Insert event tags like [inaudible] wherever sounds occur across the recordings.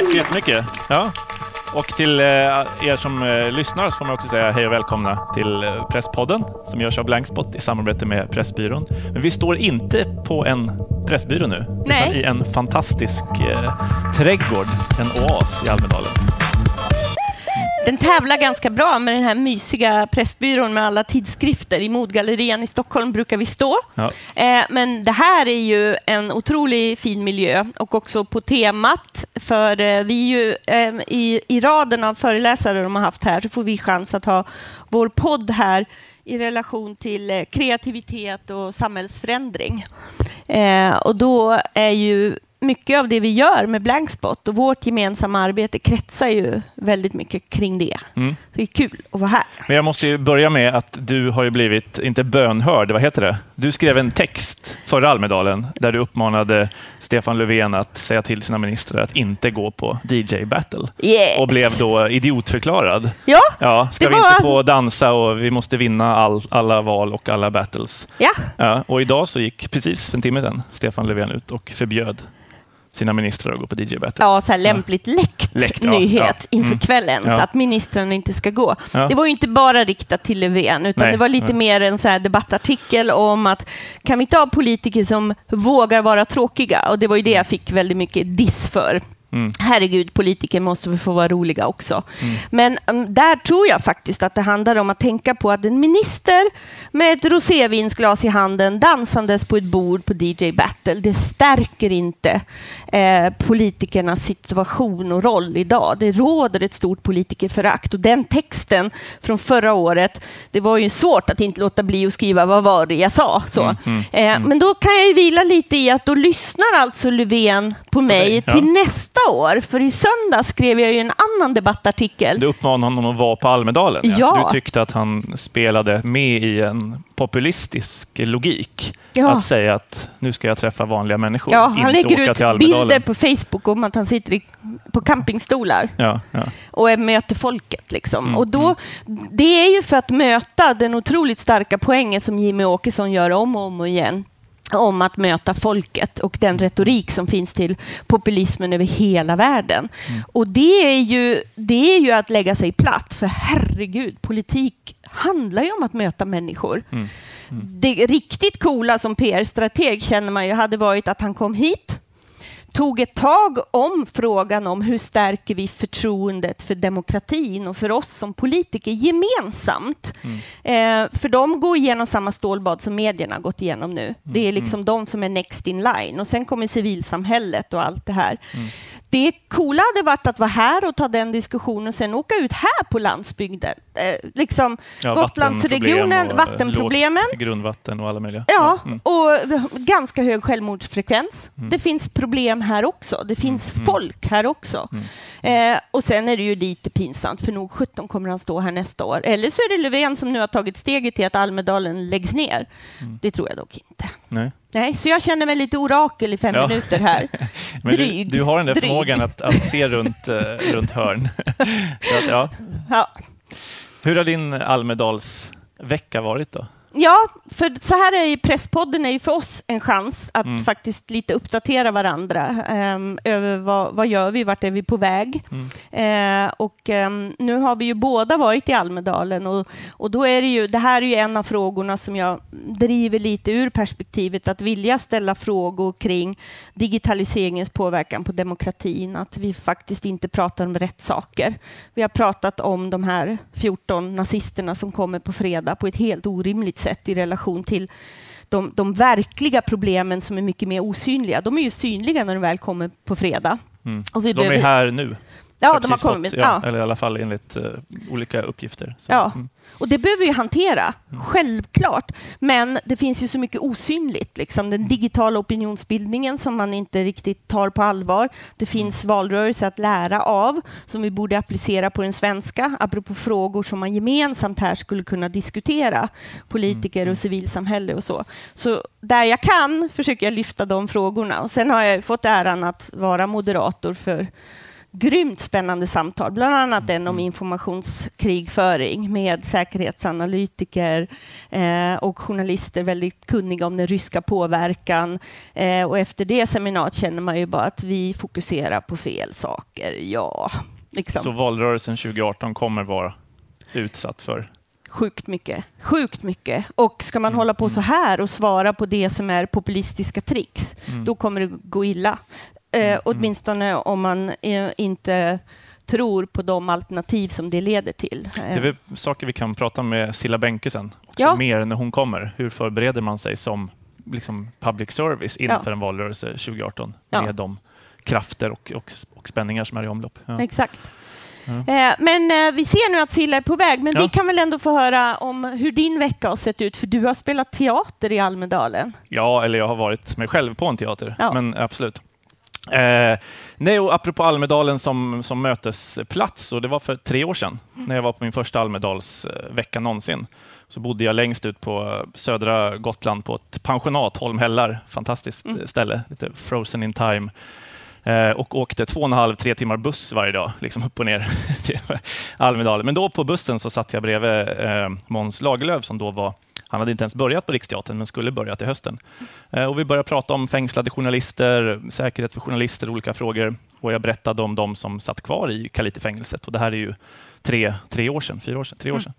Tack så jättemycket. Ja. Och till eh, er som eh, lyssnar så får man också säga hej och välkomna till eh, Presspodden som görs av Blankspot i samarbete med Pressbyrån. Men vi står inte på en pressbyrå nu, Nej. utan i en fantastisk eh, trädgård, en oas i Almedalen. Den tävlar ganska bra med den här mysiga Pressbyrån med alla tidskrifter. I Modgallerian i Stockholm brukar vi stå. Ja. Eh, Men det här är ju en otroligt fin miljö och också på temat. För eh, vi är ju eh, i, i raden av föreläsare de har haft här så får vi chans att ha vår podd här i relation till kreativitet och samhällsförändring. Och då är ju mycket av det vi gör med Blankspot och vårt gemensamma arbete kretsar ju väldigt mycket kring det. Mm. Det är kul att vara här. Men jag måste ju börja med att du har ju blivit, inte bönhörd, vad heter det? Du skrev en text förra Almedalen där du uppmanade Stefan Löfven att säga till sina ministrar att inte gå på DJ-battle. Yes. Och blev då idiotförklarad. Ja, Ja, ska vi var- inte få dansa och vi måste vinna all, alla val och alla battles. ja. Ja, och idag så gick precis för en timme sedan Stefan Löfven ut och förbjöd sina ministrar att gå på DJ-battle. ja så här lämpligt läckt, Läckt, ja. nyhet Ja. inför Mm. kvällen Ja. så att ministrarna inte ska gå. Ja. Det var ju inte bara riktat till Löfven utan Nej, det var lite nej. mer en så här debattartikel om att kan vi inte ha politiker som vågar vara tråkiga? Och det var ju det jag fick väldigt mycket diss för. Mm. Herregud, politiker måste få vara roliga också. Men um, där tror jag faktiskt att det handlar om att tänka på att en minister med ett rosévinsglas i handen dansandes på ett bord på DJ Battle, det stärker inte eh, politikernas situation och roll idag. Det råder ett stort politikerförakt och den texten från förra året, det var ju svårt att inte låta bli att skriva vad var det jag sa. Så. Eh, Men då kan jag ju vila lite i att då lyssnar alltså Löfven på mig dig, ja. till nästa år. För i söndag skrev jag ju en annan debattartikel. Du uppmanade honom att vara på Almedalen. Ja. Du tyckte att han spelade med i en populistisk logik. Ja. Att säga att nu ska jag träffa vanliga människor, Ja, han lägger ut bilder på Facebook om att han sitter på campingstolar Ja, ja. och är- möter folket. Liksom. Mm, och då, Det är ju för att möta den otroligt starka poängen som Jimmy Åkesson gör om och om igen om att möta folket och den retorik som finns till populismen över hela världen. Mm. Och det är, ju, det är ju att lägga sig platt, för herregud, politik handlar ju om att möta människor. Mm. Det riktigt coola som PR-strateg känner man ju hade varit att han kom hit, tog ett tag om frågan om hur stärker vi förtroendet för demokratin och för oss som politiker gemensamt. Eh, för de går igenom samma stålbad som medierna har gått igenom nu. Det är liksom de som är next in line och sen kommer civilsamhället och allt det här. Det coola hade varit att vara här och ta den diskussionen och sen åka ut här på landsbygden. Eh, liksom Ja, Gotlandsregionen, vattenproblem eh, vattenproblemen. grundvatten och alla möjliga. Ja, Mm. och ganska hög självmordsfrekvens. Det finns problem här också. Det finns folk här också. Eh, och sen är det ju lite pinsamt, för nog 17 kommer han stå här nästa år. Eller så är det Löfven som nu har tagit steget till att Almedalen läggs ner. Det tror jag dock inte. Nej. Nej, så jag känner mig lite orakel i fem Ja. minuter här. [laughs] Men du, Dryg. du har den där Dryg. förmågan att, att se runt, eh, runt hörn. [laughs] Att, ja. Ja. Hur har din Almedalsvecka varit då? Ja, för så här är ju Presspodden är ju för oss en chans att Mm. faktiskt lite uppdatera varandra ehm, över vad, vad gör vi, vart är vi på väg? Mm. Eh, och ehm, nu har vi ju båda varit i Almedalen och, och då är det ju, det här är ju en av frågorna som jag driver lite ur perspektivet att vilja ställa frågor kring digitaliseringens påverkan på demokratin, att vi faktiskt inte pratar om rätt saker. Vi har pratat om de här 14 nazisterna som kommer på fredag på ett helt orimligt sätt i relation till de, de verkliga problemen som är mycket mer osynliga. De är ju synliga när de väl kommer på fredag. Mm. Och vi De är behöver- här nu. Ja, de har precis fått- kommit. Ja, Ja. Eller i alla fall enligt eh, olika uppgifter. Så, Ja, mm. och det behöver vi hantera, självklart. Men det finns ju så mycket osynligt. Liksom. Den digitala opinionsbildningen som man inte riktigt tar på allvar. Det finns valrörelser att lära av som vi borde applicera på den svenska, apropå frågor som man gemensamt här skulle kunna diskutera, politiker och civilsamhälle och så. Så där jag kan försöker jag lyfta de frågorna. Och sen har jag fått äran att vara moderator för grymt spännande samtal, bland annat den om informationskrigföring med säkerhetsanalytiker eh, och journalister väldigt kunniga om den ryska påverkan. Eh, och efter det seminariet känner man ju bara att vi fokuserar på fel saker. Ja, liksom. Så valrörelsen 2018 kommer vara utsatt för Sjukt mycket. Sjukt mycket. Och ska man mm. hålla på så här och svara på det som är populistiska tricks, mm. då kommer det gå illa. Eh, mm. åtminstone om man eh, inte tror på de alternativ som det leder till. Det är väl saker vi kan prata med Silla Benke sen, också ja. mer när hon kommer. Hur förbereder man sig som liksom, public service inför ja. en valrörelse 2018 ja. med de krafter och, och, och spänningar som är i omlopp? Exakt. Eh, men eh, vi ser nu att Silla är på väg, men ja. vi kan väl ändå få höra om hur din vecka har sett ut, för du har spelat teater i Almedalen. Ja, eller jag har varit mig själv på en teater, ja. men absolut. Eh, nej, och apropå Almedalen som, som mötesplats, och det var för tre år sedan mm. när jag var på min första Almedalsvecka någonsin. Så bodde jag längst ut på södra Gotland på ett pensionat, Holmhällar. Fantastiskt mm. ställe, lite frozen in time. Eh, och åkte två och en halv, tre timmar buss varje dag, liksom upp och ner [laughs] till Almedalen. Men då på bussen så satt jag bredvid eh, Måns Lagerlöf som då var han hade inte ens börjat på Riksteatern, men skulle börja till hösten. Eh, och vi började prata om fängslade journalister, säkerhet för journalister, olika frågor. Och jag berättade om de som satt kvar i Kalite-fängelset. Och det här är ju tre, tre år sedan, fyra år sedan, tre år sedan.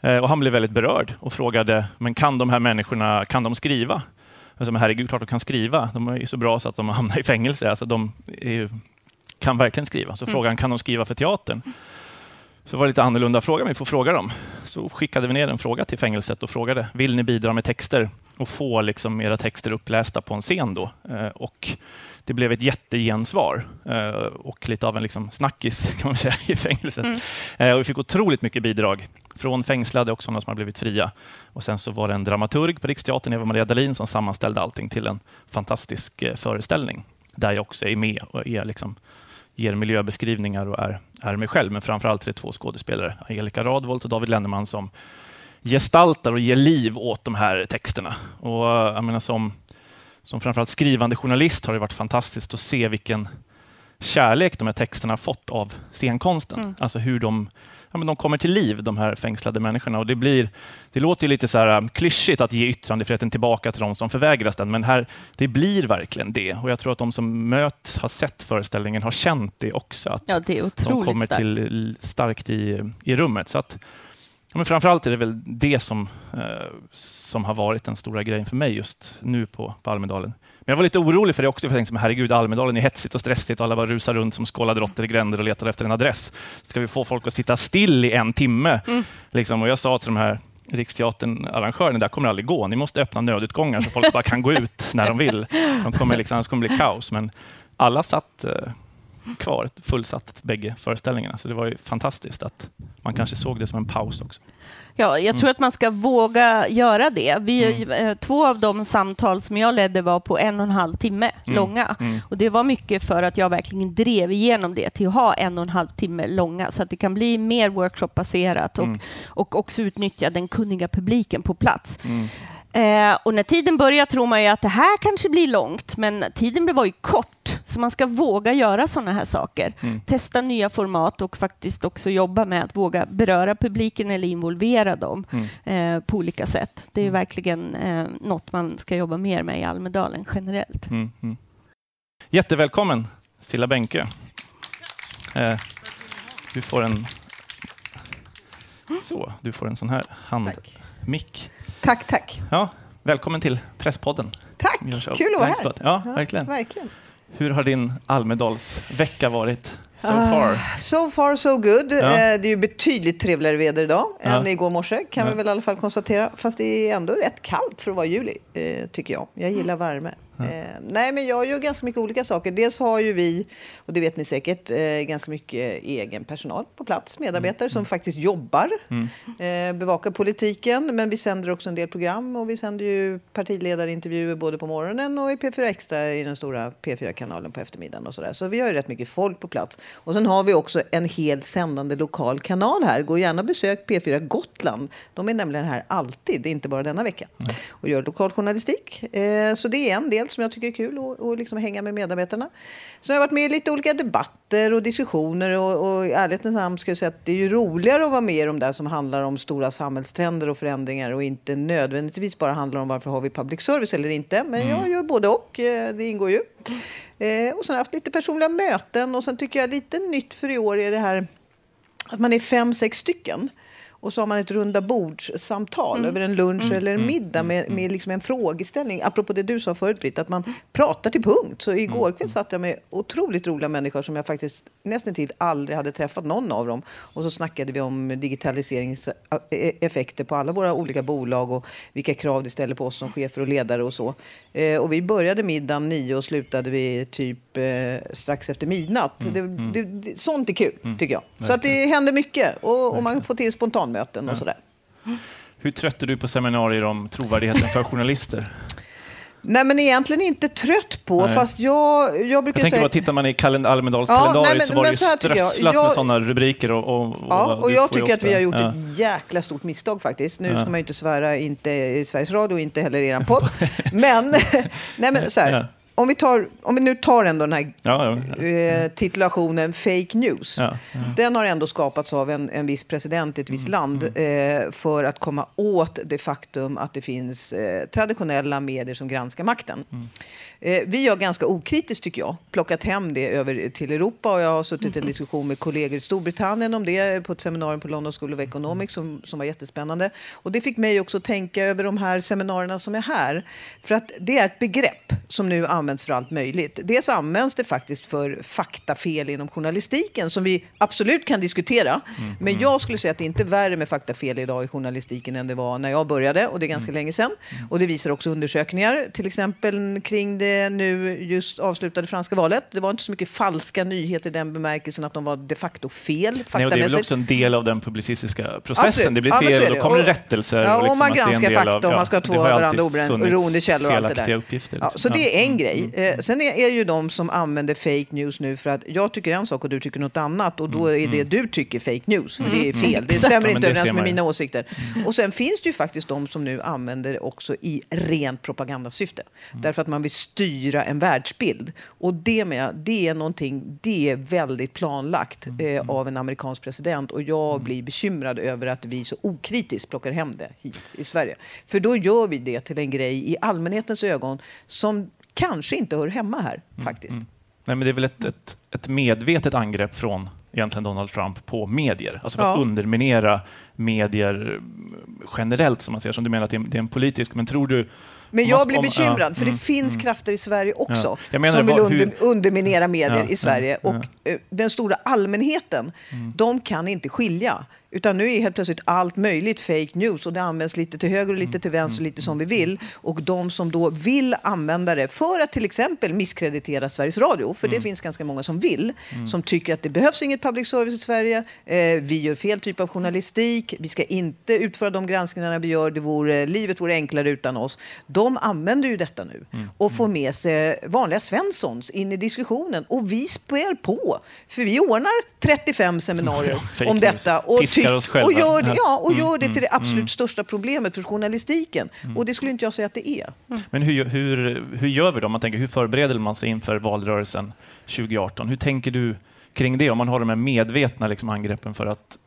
Mm. Och han blev väldigt berörd och frågade, men kan de här människorna, kan de skriva? Men som herregud, klart de kan skriva. De är ju så bra så att de hamnar i fängelse. Alltså, de ju, kan verkligen skriva. Så mm. frågan, kan de skriva för teatern? Så var det lite annorlunda fråga, men vi får fråga dem. Så skickade vi ner en fråga till fängelset och frågade, vill ni bidra med texter och få liksom era texter upplästa på en scen då? Eh, och det blev ett jättegensvar eh, och lite av en liksom snackis [laughs] kan man säga, i fängelset. Mm. Eh, och vi fick otroligt mycket bidrag från fängslade och sådana som har blivit fria. Och sen så var det en dramaturg på Riksteatern, Eva-Maria Dahlin, som sammanställde allting till en fantastisk föreställning där jag också är med och är liksom, ger miljöbeskrivningar och är, är mig själv. Men framför allt är det två skådespelare, Angelica Radvolt och David Lenneman, som gestaltar och ger liv åt de här texterna. Och jag menar, som som framförallt skrivande journalist har det varit fantastiskt att se vilken kärlek de här texterna har fått av scenkonsten. Mm. Alltså hur de, ja, men de kommer till liv, de här fängslade människorna. Och det, blir, det låter ju lite så här um, klyschigt att ge yttrandefriheten tillbaka till de som förvägras den, men här, det blir verkligen det. Och jag tror att de som möts, har sett föreställningen, har känt det också. Att ja, det de kommer starkt. till starkt i, i rummet. Så att, Ja, men framförallt är det väl det som, eh, som har varit den stora grejen för mig just nu på, på Almedalen. Men jag var lite orolig för det också, för jag tänkte herregud, Almedalen är hetsigt och stressigt och alla bara rusar runt som skålade råttor i gränder och letar efter en adress. Ska vi få folk att sitta still i en timme? Mm. Liksom, och jag sa till de här Riksteatern-arrangörerna, det kommer aldrig gå. Ni måste öppna nödutgångar så folk bara kan gå ut när de vill. De kommer liksom, annars kommer det bli kaos. Men alla satt eh, kvar, fullsatt bägge föreställningarna. Så det var ju fantastiskt att man kanske såg det som en paus också. Ja, jag tror mm. att man ska våga göra det. Vi, mm. Eh, två av de samtal som jag ledde var på en och en halv timme mm. långa. Mm. Och Det var mycket för att jag verkligen drev igenom det till att ha en och en halv timme långa så att det kan bli mer workshopbaserat och, mm. och också utnyttja den kunniga publiken på plats. Mm. Eh, och när tiden börjar tror man ju att det här kanske blir långt, men tiden var ju kort, så man ska våga göra sådana här saker. Mm. Testa nya format och faktiskt också jobba med att våga beröra publiken eller involvera dem mm. eh, på olika sätt. Det är mm. verkligen eh, något man ska jobba mer med i Almedalen generellt. Mm. mm. Jättevälkommen Silla Bänke. Eh, du får en så, du får en sån här handmick. Tack, tack. Ja, välkommen till Presspodden. Tack, kul att vara här. Ja, ja, verkligen. Hur har din Almedalsvecka varit? So ah, far? Uh, so far so good. Ja. Eh, det är ju betydligt trevligare väder idag ja. än igår morse kan ja. vi väl i alla fall konstatera. Fast det är ändå rätt kallt för att vara juli, eh, tycker jag. Jag gillar värme. Eh, nej, men jag gör ganska mycket olika saker. Dels har ju vi, och det vet ni säkert, eh, ganska mycket egen personal på plats, medarbetare mm. som faktiskt jobbar, mm. eh, bevakar politiken. Men vi sänder också en del program och vi sänder ju partiledarintervjuer både på morgonen och i P4 Extra i den stora P4-kanalen på eftermiddagen och sådär. Så vi har ju rätt mycket folk på plats. Och sen har vi också en helt sändande lokal kanal här. Gå gärna och besök P4 Gotland. De är nämligen här alltid, inte bara denna vecka, och gör lokal journalistik. Eh, så det är en del del som jag tycker är kul och, och liksom hänga med medarbetarna. Så jag har varit med i lite olika debatter och diskussioner och, och i ärlighetens namn ska jag säga att det är ju roligare att vara med i de där som handlar om stora samhällstrender och förändringar och inte nödvändigtvis bara handlar om varför har vi public service eller inte. Men jag gör både och, eh, det ingår ju. Eh, och sen har jag haft lite personliga möten och sen tycker jag lite nytt för i år är det här att man är fem, sex stycken och så har man ett runda bordssamtal mm. över en lunch mm. eller en mm. middag med, mm. med liksom en frågeställning. Apropå det du sa förut, Britt, att man pratar till punkt. Så igår kväll satt jag med otroligt roliga människor som jag faktiskt nästan tid aldrig hade träffat någon av dem. Och så snackade vi om digitaliseringseffekter på alla våra olika bolag och vilka krav det ställer på oss som chefer och ledare och så. Eh, och vi började middagen nio och slutade vi typ eh, strax efter midnatt. Mm. Det, det, sånt är kul, tycker jag. Så att det händer mycket och, och man får till spontan möten och sådär. Hur trött är du på seminarier om trovärdigheten för [laughs] journalister? Nej, men egentligen inte trött på, nej. fast jag, jag brukar jag säga... Bara, tittar man i kalend Almedals ja, så var det ju strösslat med sådana rubriker. Och, och, ja, och, jag tycker att vi har gjort ja. ett jäkla stort misstag faktiskt. Nu ja. ska man ju inte svära, inte i Sveriges Radio inte heller i er podd. [laughs] men, [laughs] nej, men så här, om vi, tar, om vi nu tar ändå den här ja, ja. Eh, titulationen fake news. Ja, den har ändå skapats av en, en viss president i ett visst mm, land mm. eh, för att komma åt det faktum att det finns eh, traditionella medier som granskar makten. Mm. Eh, vi har ganska okritiskt, tycker jag, plockat hem det över till Europa och jag har suttit i en diskussion med kollegor i Storbritannien om det på ett seminarium på London School of Economics som, som var jättespännande. Och det fick mig också tänka över de här seminarierna som är här. För att det är ett begrepp som nu används för allt möjligt. Dels används det faktiskt för faktafel inom journalistiken som vi absolut kan diskutera. Mm. Men jag skulle säga att det inte är värre med faktafel idag i journalistiken än det var när jag började och det är ganska mm. länge sedan. Och det visar också undersökningar, till exempel kring det nu just avslutade franska valet. Det var inte så mycket falska nyheter i den bemärkelsen att de var de facto fel. Nej, och det är väl också en del av den publicistiska processen. Absolut. Det blir fel, ja, då kommer det rättelser. Ja, och, liksom man granskar fakta och man ska ha två varandra oberoende källor och allt det där. Uppgifter, liksom. ja, så det är en grej. Mm. Eh, sen är, är ju de som använder fake news nu för att jag tycker en sak och du tycker något annat och då mm, är det mm. du tycker fake news, för det är mm. fel. Det stämmer inte överens med mina åsikter. Och sen finns det ju faktiskt de som nu använder det också i rent propagandasyfte. Därför att man vill styra en världsbild. Och det med, det är någonting, det är väldigt planlagt eh, av en amerikansk president och jag blir bekymrad över att vi så okritiskt plockar hem det hit i Sverige. För då gör vi det till en grej i allmänhetens ögon som kanske inte hör hemma här mm, faktiskt. Mm, mm. Nej, men det är väl ett, ett, ett, medvetet angrepp från egentligen Donald Trump på medier, alltså för ja. att underminera medier generellt, som man ser som du menar att det är, det är en politisk, men tror du men jag blir bekymrad, ja, för mm, det finns mm, krafter i Sverige också ja. som vill under, underminera medier i Sverige. Och uh, den stora allmänheten, mm. de kan inte skilja utan nu är helt plötsligt allt möjligt fake news och det används lite till höger och lite till vänster, lite som vi vill. Och de som då vill använda det för att till exempel misskreditera Sveriges Radio, för det mm. finns ganska många som vill, mm. som tycker att det behövs inget public service i Sverige, eh, vi gör fel typ av journalistik, vi ska inte utföra de granskningarna vi gör, det vore, livet vore enklare utan oss. De använder ju detta nu mm. och får med sig vanliga Svenssons in i diskussionen och vi spär på, för vi ordnar 35 seminarier [laughs] om detta. Och älskar oss själva. Och gör, det, ja, och gör det till det absolut mm. största problemet för journalistiken. Mm. Och det skulle inte jag säga att det är. Men hur, hur, hur gör vi då? Man tänker, hur förbereder man sig inför valrörelsen 2018? Hur tänker du kring det? Om man har de här medvetna liksom, angreppen för att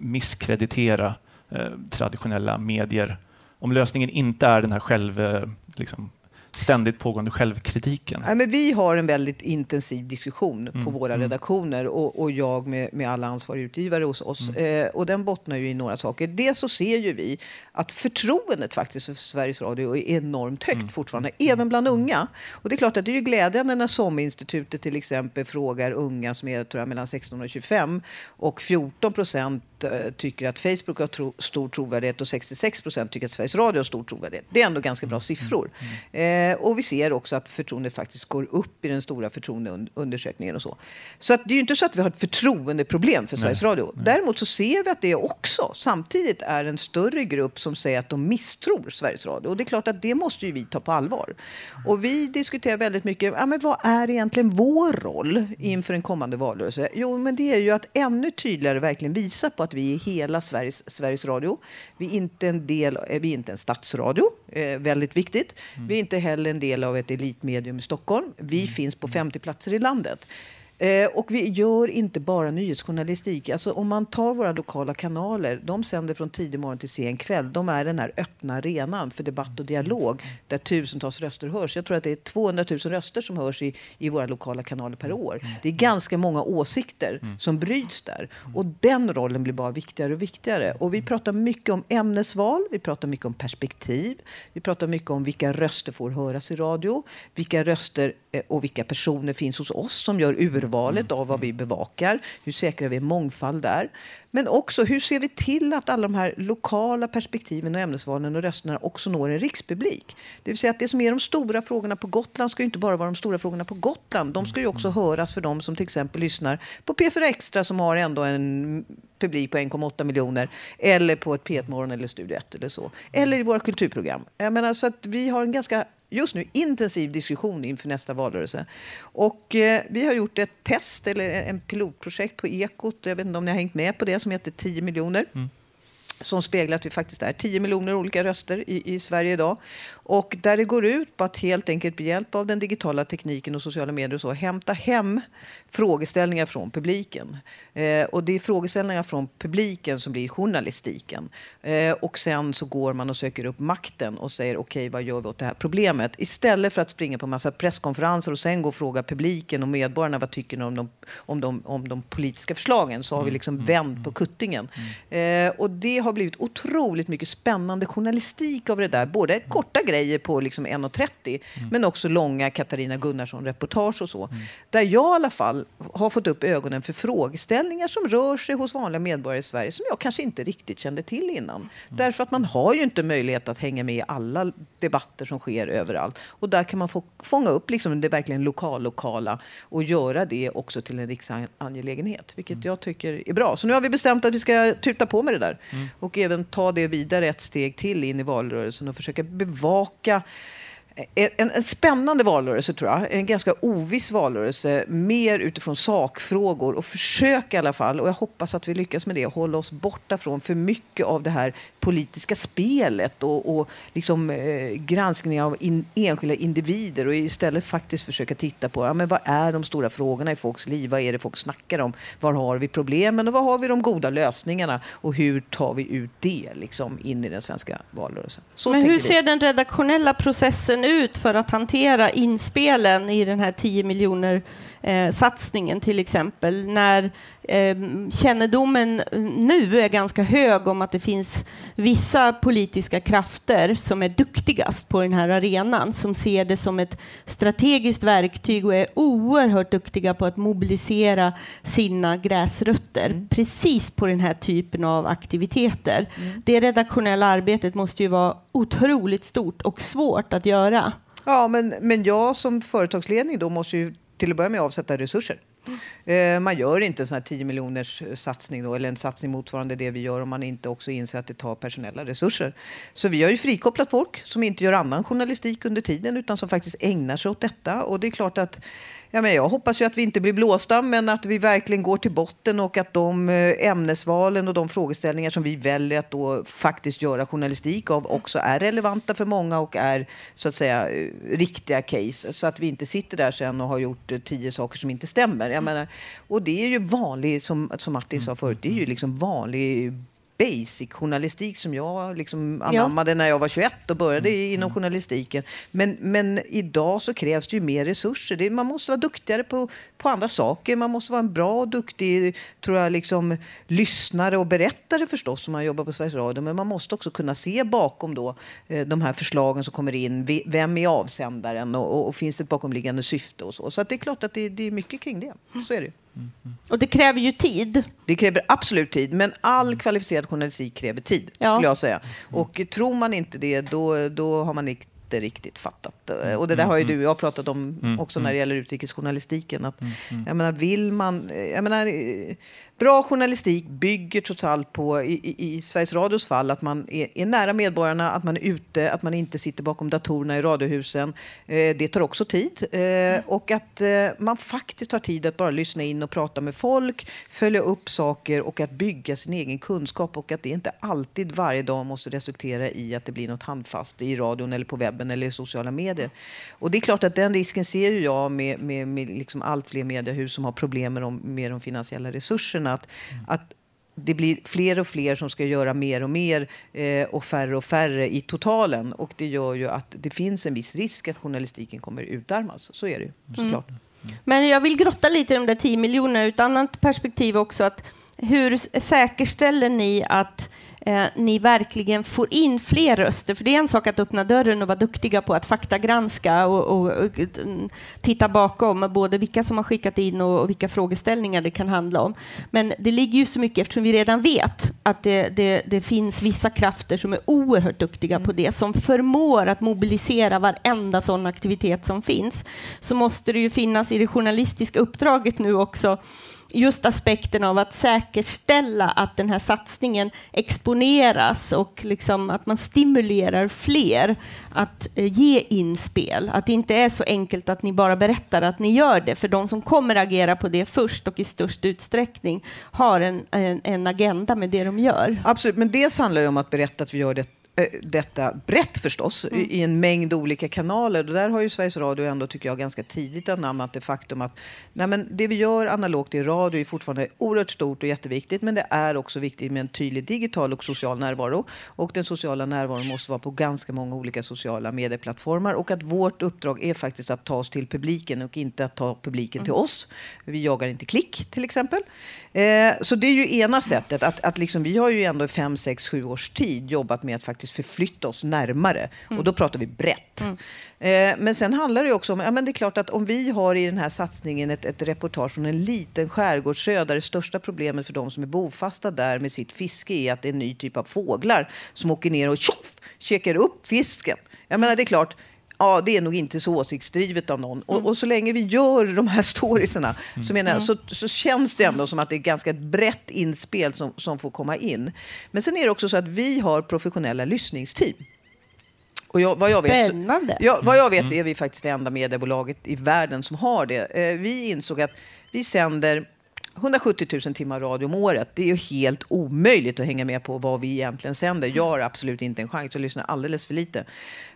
misskreditera eh, traditionella medier. Om lösningen inte är den här själv... Eh, liksom, ständigt pågående självkritiken? Ja, men vi har en väldigt intensiv diskussion mm. på våra mm. redaktioner och, och jag med, med, alla ansvariga utgivare hos oss. Mm. Eh, och den bottnar ju i några saker. Dels så ser ju vi att förtroendet faktiskt för Sveriges Radio är enormt högt mm. fortfarande, mm. även bland unga. Och det är klart att det är ju glädjande när SOM-institutet till exempel frågar unga som är tror jag, mellan 16 och 25 och 14 procent Eh, tycker att Facebook har tro, stor trovärdighet och 66 procent tycker att Sveriges Radio har stor trovärdighet. Det är ändå ganska bra mm, siffror. Mm, mm. Eh, och vi ser också att förtroendet faktiskt går upp i den stora förtroendeundersökningen och så. Så att det är ju inte så att vi har ett förtroendeproblem för Sveriges nej, Radio. Däremot så ser vi att det också samtidigt är en större grupp som säger att de misstror Sveriges Radio. Och det är klart att det måste ju vi ta på allvar. Och vi diskuterar väldigt mycket, ja, men vad är egentligen vår roll inför en kommande valrörelse? Jo, men det är ju att ännu tydligare verkligen visa på att att vi är hela Sveriges, Sveriges Radio. Vi är inte en del, vi är inte en stadsradio, eh, väldigt viktigt. Mm. Vi är inte heller en del av ett elitmedium i Stockholm. Vi mm. finns på 50 platser i landet. Eh, och vi gör inte bara nyhetsjournalistik. Alltså, om man tar våra lokala kanaler, de sänder från tidig morgon till sen kväll. De är den här öppna arenan för debatt och dialog där tusentals röster hörs. Jag tror att det är 200 000 röster som hörs i, i våra lokala kanaler per år. Det är ganska många åsikter som bryts där. Och den rollen blir bara viktigare och viktigare. Och vi pratar mycket om ämnesval, vi pratar mycket om perspektiv, vi pratar mycket om vilka röster får höras i radio, vilka röster eh, och vilka personer finns hos oss som gör urval urvalet av vad vi bevakar. Hur säkrar vi mångfald där? Men också hur ser vi till att alla de här lokala perspektiven och ämnesvalen och rösterna också når en rikspublik? Det vill säga att det som är de stora frågorna på Gotland ska ju inte bara vara de stora frågorna på Gotland. De ska ju också höras för de som till exempel lyssnar på P4 Extra som har ändå en publik på 1,8 miljoner eller på ett P1 Morgon eller Studio 1 eller så. Eller i våra kulturprogram. Jag menar, så att vi har en ganska just nu intensiv diskussion inför nästa valrörelse. Och, eh, vi har gjort ett test, eller en pilotprojekt på Ekot, jag vet inte om ni har hängt med på det, som heter 10 miljoner. Mm som speglar att vi faktiskt är 10 miljoner olika röster i, i Sverige idag. Och där det går ut på att helt enkelt med hjälp av den digitala tekniken och sociala medier och så hämta hem frågeställningar från publiken. Eh, och det är frågeställningar från publiken som blir journalistiken. Eh, och sen så går man och söker upp makten och säger okej, okay, vad gör vi åt det här problemet? Istället för att springa på massa presskonferenser och sen gå och fråga publiken och medborgarna vad tycker ni om de, om de, om de politiska förslagen så har vi mm, liksom mm, vänt på mm. kuttingen. Eh, och det har blivit otroligt mycket spännande journalistik av det där. Både korta grejer på liksom 1.30 mm. men också långa Katarina Gunnarsson-reportage och så. Mm. Där jag i alla fall har fått upp ögonen för frågeställningar som rör sig hos vanliga medborgare i Sverige som jag kanske inte riktigt kände till innan. Mm. Därför att man har ju inte möjlighet att hänga med i alla debatter som sker överallt. Och där kan man få fånga upp liksom det verkligen lokal-lokala och göra det också till en riksangelägenhet, vilket mm. jag tycker är bra. Så nu har vi bestämt att vi ska tuta på med det där mm. och även ta det vidare ett steg till in i valrörelsen och försöka tillbaka en, en, spännande valrörelse, tror jag. En ganska oviss valrörelse. Mer utifrån sakfrågor och försök i alla fall, och jag hoppas att vi lyckas med det, hålla oss borta från för mycket av det här politiska spelet och, och liksom, eh, granskning av in, enskilda individer och istället faktiskt försöka titta på ja, men vad är de stora frågorna i folks liv? Vad är det folk snackar om? Var har vi problemen och var har vi de goda lösningarna? Och hur tar vi ut det liksom, in i den svenska valrörelsen? Så men hur ser den redaktionella processen ut för att hantera inspelen i den här 10 miljoner eh, satsningen till exempel, när eh, kännedomen nu är ganska hög om att det finns vissa politiska krafter som är duktigast på den här arenan, som ser det som ett strategiskt verktyg och är oerhört duktiga på att mobilisera sina gräsrötter mm. precis på den här typen av aktiviteter. Mm. Det redaktionella arbetet måste ju vara otroligt stort och svårt att göra. Ja, men, men jag som företagsledning då måste ju till att börja med avsätta resurser. Mm. Man gör inte en sån här 10 miljoners eh, satsning då, eller en satsning motsvarande det vi gör om man inte också inser att det tar personella resurser. Så vi har ju frikopplat folk som inte gör annan journalistik under tiden utan som faktiskt ägnar sig åt detta. Och det är klart att Ja, men jag hoppas ju att vi inte blir blåsta, men att vi verkligen går till botten och att de eh, ämnesvalen och de frågeställningar som vi väljer att då faktiskt göra journalistik av också är relevanta för många och är så att säga eh, riktiga case. Så att vi inte sitter där sen och har gjort eh, tio saker som inte stämmer. Jag menar, och det är ju vanligt, som, som Martin sa förut, det är ju liksom vanlig basic-journalistik som jag liksom anammade ja. när jag var 21 och började mm. inom journalistiken. Men, men idag så krävs det ju mer resurser. Det, man måste vara duktigare på, på andra saker. Man måste vara en bra och duktig tror jag, liksom, lyssnare och berättare förstås om man jobbar på Sveriges Radio. Men man måste också kunna se bakom då, eh, de här förslagen som kommer in. Vem är avsändaren och, och, och finns det ett bakomliggande syfte och så. Så det är klart att det, det är mycket kring det. Så är det. Och det kräver ju tid. Det kräver absolut tid, men all kvalificerad journalistik kräver tid, ja. skulle jag säga. Och tror man inte det, då, då har man inte riktigt fattat. Mm, och det där har ju du och jag pratat om också när det gäller utrikesjournalistiken. Att, Jag menar, vill man... Jag menar, bra journalistik bygger trots allt på, i, i, Sveriges Radios fall, att man är, är, nära medborgarna, att man är ute, att man inte sitter bakom datorerna i radiohusen. Eh, det tar också tid. Eh, och att eh, man faktiskt tar tid att bara lyssna in och prata med folk, följa upp saker och att bygga sin egen kunskap. Och att det inte alltid varje dag måste resultera i att det blir något handfast i radion eller på webben eller i sociala medier. Och det är klart att den risken ser ju jag med, med, med liksom allt fler mediehus som har problem med de, med de finansiella resurserna att, mm. att det blir fler och fler som ska göra mer och mer eh, och färre och färre i totalen. Och det gör ju att det finns en viss risk att journalistiken kommer utarmas. Så är det ju såklart. Mm. Mm. Men jag vill grotta lite i de där 10 miljonerna ur ett annat perspektiv också. Att hur säkerställer ni att eh, ni verkligen får in fler röster. För det är en sak att öppna dörren och vara duktiga på att faktagranska och, och, och titta bakom både vilka som har skickat in och, och, vilka frågeställningar det kan handla om. Men det ligger ju så mycket eftersom vi redan vet att det, det, det finns vissa krafter som är oerhört duktiga mm. på det, som förmår att mobilisera varenda sån aktivitet som finns. Så måste det ju finnas i det journalistiska uppdraget nu också just aspekten av att säkerställa att den här satsningen exponeras och liksom att man stimulerar fler att eh, ge inspel. Att det inte är så enkelt att ni bara berättar att ni gör det, för de som kommer agera på det först och i störst utsträckning har en, en, en agenda med det de gör. Absolut, men dels handlar det om att berätta att vi gör det detta brett förstås, mm. i en mängd olika kanaler. Och där har ju Sveriges Radio ändå, tycker jag, ganska tidigt anammat det faktum att nej men det vi gör analogt i radio är fortfarande oerhört stort och jätteviktigt, men det är också viktigt med en tydlig digital och social närvaro. Och den sociala närvaron måste vara på ganska många olika sociala medieplattformar och att vårt uppdrag är faktiskt att ta oss till publiken och inte att ta publiken mm. till oss. Vi jagar inte klick, till exempel. Eh, så det är ju ena sättet. Att, att liksom, vi har ju ändå i fem, sex, sju års tid jobbat med att faktiskt förflytta oss närmare. Mm. Och då pratar vi brett. Mm. Eh, men sen handlar det också om, ja men det är klart att om vi har i den här satsningen ett, ett reportage från en liten skärgårdssö där det största problemet för de som är bofasta där med sitt fiske är att det är en ny typ av fåglar som åker ner och tjoff, käkar upp fisken. Jag menar det är klart, ja, det är nog inte så åsiktsdrivet av någon. Och, och så länge vi gör de här [laughs] storiesarna mm. så, menar, så, så känns det ändå som att det är ganska brett inspel som, som får komma in. Men sen är det också så att vi har professionella lyssningsteam. Och jag, vad jag Spännande. Vet, ja, vad jag vet mm. är vi faktiskt det enda mediebolaget i världen som har det. Eh, vi insåg att vi sänder 170 000 timmar radio om året. Det är ju helt omöjligt att hänga med på vad vi egentligen sänder. Jag har absolut inte en chans, jag lyssnar alldeles för lite.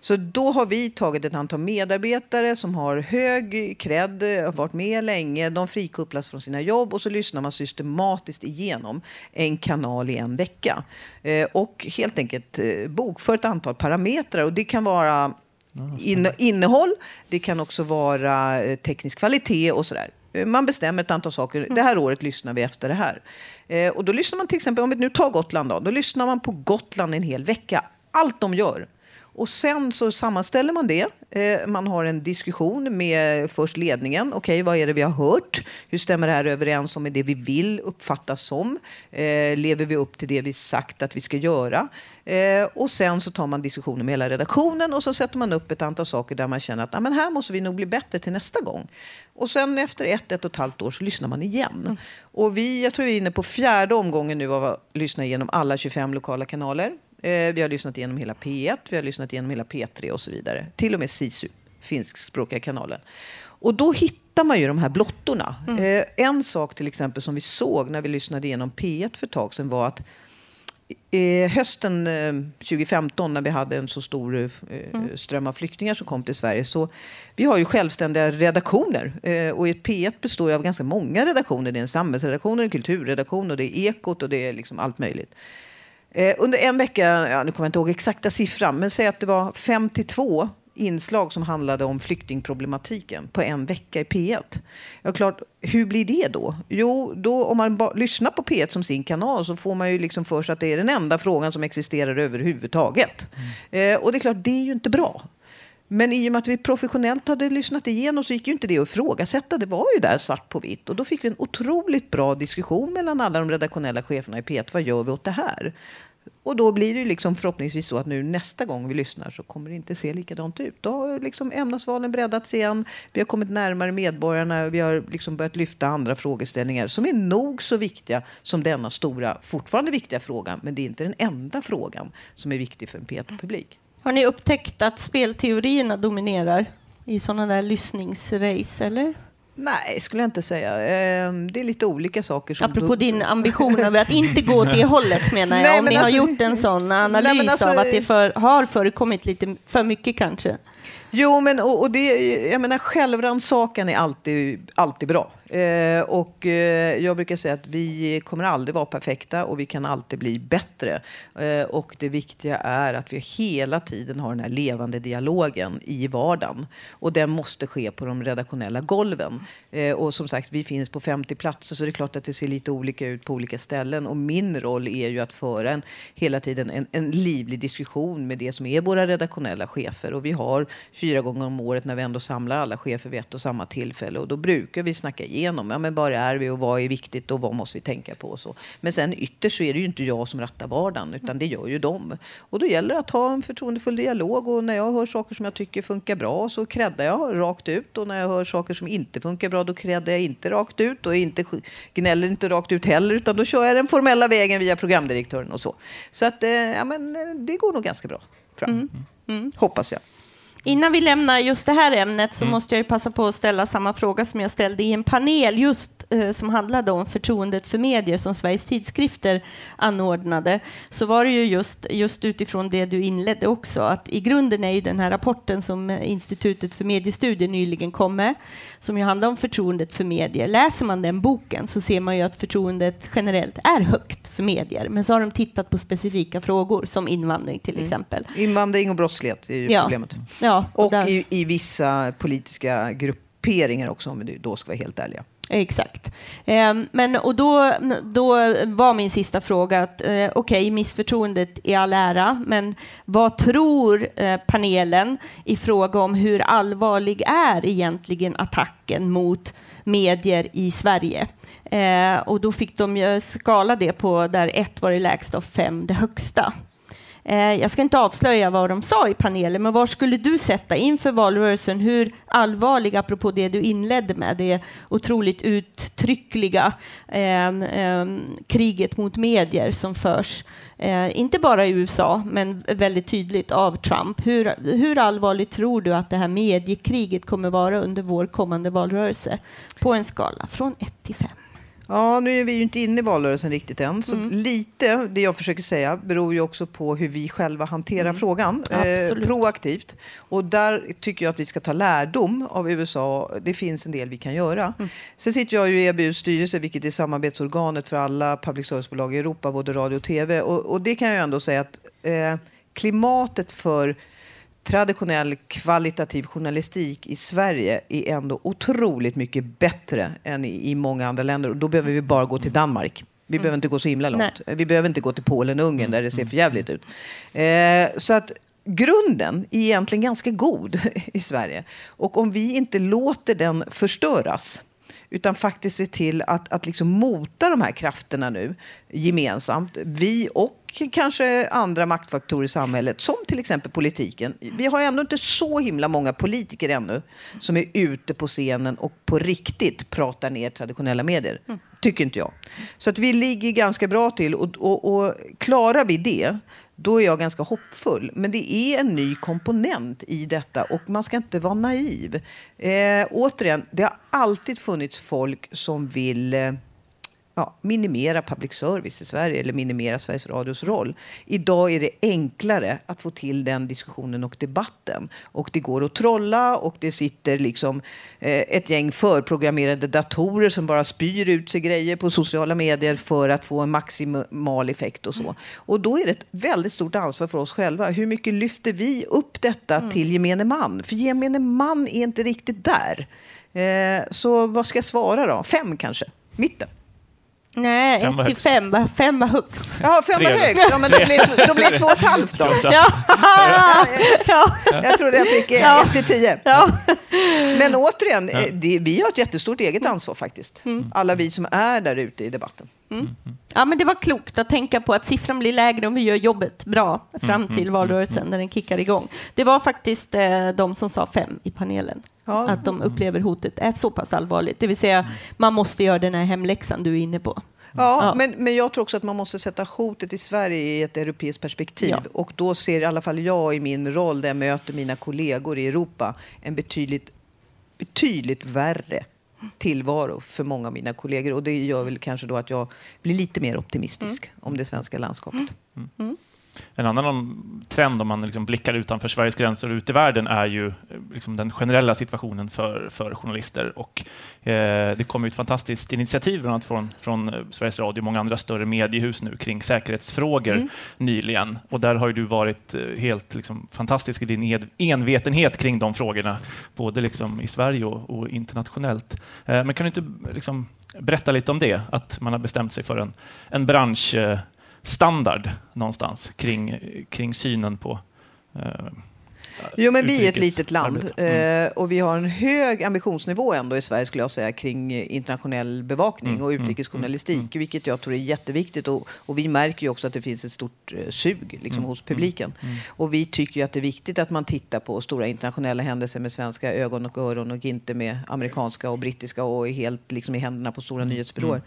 Så då har vi tagit ett antal medarbetare som har hög cred, har varit med länge, de frikopplas från sina jobb och så lyssnar man systematiskt igenom en kanal i en vecka. Eh, och helt enkelt eh, bokför ett antal parametrar och det kan vara innehåll, det kan också vara eh, teknisk kvalitet och sådär. Eh, man bestämmer ett antal saker. Mm. Det här året lyssnar vi efter det här. Eh, och då lyssnar man till exempel, om vi nu tar Gotland då, då lyssnar man på Gotland en hel vecka. Allt de gör. Och sen så sammanställer man det. Eh, man har en diskussion med först ledningen. Okej, okay, vad är det vi har hört? Hur stämmer det här överens med det vi vill uppfattas som? Eh, lever vi upp till det vi sagt att vi ska göra? Eh, och sen så tar man diskussionen med hela redaktionen och så sätter man upp ett antal saker där man känner att ah, men här måste vi nog bli bättre till nästa gång. Och sen efter ett, ett och ett halvt år så lyssnar man igen. Mm. Och vi, jag tror vi är inne på fjärde omgången nu av att lyssna igenom alla 25 lokala kanaler. Eh, vi har lyssnat igenom hela P1, vi har lyssnat igenom hela P3 och så vidare. Till och med SISU, finskspråkiga kanalen. Och då hittar man ju de här blottorna. Mm. Eh, en sak till exempel som vi såg när vi lyssnade igenom P1 för ett tag sedan var att eh, hösten 2015 när vi hade en så stor mm. ström av flyktingar som kom till Sverige så vi har ju självständiga redaktioner och P1 består av ganska många redaktioner. Det är en samhällsredaktion, en kulturredaktion och det är Ekot och det är liksom allt möjligt. Eh, under en vecka, ja, nu kommer jag inte ihåg exakta siffran, men säg att det var 52 inslag som handlade om flyktingproblematiken på en vecka i P1. Ja, klart, hur blir det då? Jo, då om man lyssnar på P1 som sin kanal så får man ju liksom för sig att det är den enda frågan som existerar överhuvudtaget. Mm. Eh, och det är klart, det är ju inte bra. Men i och med att vi professionellt hade lyssnat igenom så gick ju inte det att ifrågasätta. Det var ju där svart på vitt. Och då fick vi en otroligt bra diskussion mellan alla de redaktionella cheferna i P1. Vad gör vi åt det här? Och då blir det liksom förhoppningsvis så att nu nästa gång vi lyssnar så kommer det inte se likadant ut. Då har liksom ämnesvalen breddats igen. Vi har kommit närmare medborgarna. Vi har liksom börjat lyfta andra frågeställningar som är nog så viktiga som denna stora, fortfarande viktiga fråga. Men det är inte den enda frågan som är viktig för en P1-publik. Har ni upptäckt att spelteorierna dominerar i sådana där lyssningsrace, eller? Nej, skulle jag inte säga. Ehm, det är lite olika saker. Som Apropå då... din ambition av att inte gå åt det [laughs] hållet menar jag. Nej, om ni alltså... har gjort en sån analys Nej, alltså... av att det för, har förekommit lite för mycket kanske. Jo, men och, och det, jag menar självrannsakan är alltid, alltid bra. Eh, och eh, jag brukar säga att vi kommer aldrig vara perfekta och vi kan alltid bli bättre. Eh, och det viktiga är att vi hela tiden har den här levande dialogen i vardagen. Och den måste ske på de redaktionella golven. Eh, och som sagt, vi finns på 50 platser så det är klart att det ser lite olika ut på olika ställen. Och min roll är ju att föra en, hela tiden en, en livlig diskussion med det som är våra redaktionella chefer. Och vi har fyra gånger om året när vi ändå samlar alla chefer vid ett och samma tillfälle. Och då brukar vi snacka igenom. Ja, men var är vi och vad är viktigt och vad måste vi tänka på? Och så. Men sen ytterst så är det ju inte jag som rattar vardagen, utan det gör ju de. Och då gäller det att ha en förtroendefull dialog. Och när jag hör saker som jag tycker funkar bra så creddar jag rakt ut. Och när jag hör saker som inte funkar bra, då creddar jag inte rakt ut och inte gnäller inte rakt ut heller, utan då kör jag den formella vägen via programdirektören och så. Så att, eh, ja, men eh, det går nog ganska bra fram. Mm. Mm. Hoppas jag. Innan vi lämnar just det här ämnet så mm. måste jag ju passa på att ställa samma fråga som jag ställde i en panel just eh, som handlade om förtroendet för medier som Sveriges tidskrifter anordnade. Så var det ju just, just utifrån det du inledde också, att i grunden är ju den här rapporten som Institutet för mediestudier nyligen kom med, som ju handlar om förtroendet för medier. Läser man den boken så ser man ju att förtroendet generellt är högt för medier, men så har de tittat på specifika frågor som invandring till mm. exempel. Invandring och brottslighet är ju ja. problemet. Ja, och i, i, vissa politiska grupperingar också, om vi då ska vara helt ärliga. Exakt. Ehm, men, och då, då var min sista fråga att eh, okej, okay, missförtroendet i all ära, men vad tror eh, panelen i fråga om hur allvarlig är egentligen attacken mot medier i Sverige? Eh, och då fick de skala det på där ett var det lägsta och fem det högsta. Eh, jag ska inte avslöja vad de sa i panelen, men var skulle du sätta inför valrörelsen? Hur allvarlig, apropå det du inledde med, det otroligt uttryckliga eh, eh, kriget mot medier som förs, eh, inte bara i USA, men väldigt tydligt av Trump. Hur, hur allvarligt tror du att det här mediekriget kommer vara under vår kommande valrörelse? På en skala från 1 till 5. Ja, nu är vi ju inte inne i valrörelsen riktigt än. Så mm. lite, det jag försöker säga, beror ju också på hur vi själva hanterar mm. frågan. Eh, proaktivt. Och där tycker jag att vi ska ta lärdom av USA. Det finns en del vi kan göra. Mm. Sen sitter jag ju i EBUs styrelse, vilket är samarbetsorganet för alla public service-bolag i Europa, både radio och tv. Och, och det kan jag ändå säga att eh, klimatet för traditionell kvalitativ journalistik i Sverige är ändå otroligt mycket bättre än i, i många andra länder. Och då behöver vi bara gå till Danmark. Vi mm. behöver inte gå så himla långt. Nej. Vi behöver inte gå till Polen och Ungern där det ser mm. för jävligt ut. Eh, så att grunden är egentligen ganska god [laughs] i Sverige. Och om vi inte låter den förstöras utan faktiskt ser till att, att liksom mota de här krafterna nu gemensamt. Vi och kanske andra maktfaktorer i samhället, som till exempel politiken. Vi har ändå inte så himla många politiker ännu som är ute på scenen och på riktigt pratar ner traditionella medier. Mm. Tycker inte jag. Så att vi ligger ganska bra till och, och, och klarar vi det då är jag ganska hoppfull. Men det är en ny komponent i detta och man ska inte vara naiv. Eh, återigen, det har alltid funnits folk som vill eh, ja, minimera public service i Sverige eller minimera Sveriges Radios roll. Idag är det enklare att få till den diskussionen och debatten. Och det går att trolla och det sitter liksom eh, ett gäng förprogrammerade datorer som bara spyr ut sig grejer på sociala medier för att få en maximal effekt och så. Och då är det ett väldigt stort ansvar för oss själva. Hur mycket lyfter vi upp detta mm. till gemene man? För gemene man är inte riktigt där. Eh, så vad ska jag svara då? Fem kanske? Mitten? Nej, Fem var ett till högst. fem, var- fem var högst. Jaha, fem var Tre. högt. Ja, men då blir, då blir två och ett halvt då. Ja, [laughs] ja, Jag trodde jag fick eh, Ja. ett till tio. ja. Men återigen, eh, det, vi har ett jättestort eget Mm. ansvar faktiskt. Alla vi som är där ute i debatten. Ja, men det var klokt att tänka på att siffran blir lägre om vi gör jobbet bra fram till valrörelsen när den kickar igång. Det var faktiskt eh, de som sa fem i panelen. Ja. Att de upplever hotet är så pass allvarligt. Det vill säga, man måste göra den här hemläxan du är inne på. Ja, Ja. Men, men jag tror också att man måste sätta hotet i Sverige i ett europeiskt perspektiv. Ja. Och då ser i alla fall jag i min roll där jag möter mina kollegor i Europa en betydligt, betydligt värre tillvaro för många av mina kollegor. Och det gör väl kanske då att jag blir lite mer optimistisk om det svenska landskapet. En annan trend om man liksom blickar utanför Sveriges gränser och ut i världen är ju eh, liksom den generella situationen för, för journalister. Och, eh, det kom ett fantastiskt initiativ bland annat från, från eh, Sveriges Radio och många andra större mediehus nu kring säkerhetsfrågor nyligen. Och där har du varit eh, helt liksom, fantastisk i din envetenhet kring de frågorna, både liksom i Sverige och, och internationellt. Eh, men kan du inte liksom, berätta lite om det? Att man har bestämt sig för en, en bransch eh, standard någonstans kring, kring synen på eh, Jo, men vi är ett litet land. Mm. eh, och vi har en hög ambitionsnivå ändå i Sverige skulle jag säga kring eh, internationell bevakning Mm, och mm, utrikesjournalistik, vilket jag tror är jätteviktigt. Och, och vi märker ju också att det finns ett stort eh, sug liksom, Mm, hos publiken. Och vi tycker ju att det är viktigt att man tittar på stora internationella händelser med svenska ögon och öron och inte med amerikanska och brittiska och är helt liksom, i händerna på Mm, stora nyhetsbyråer.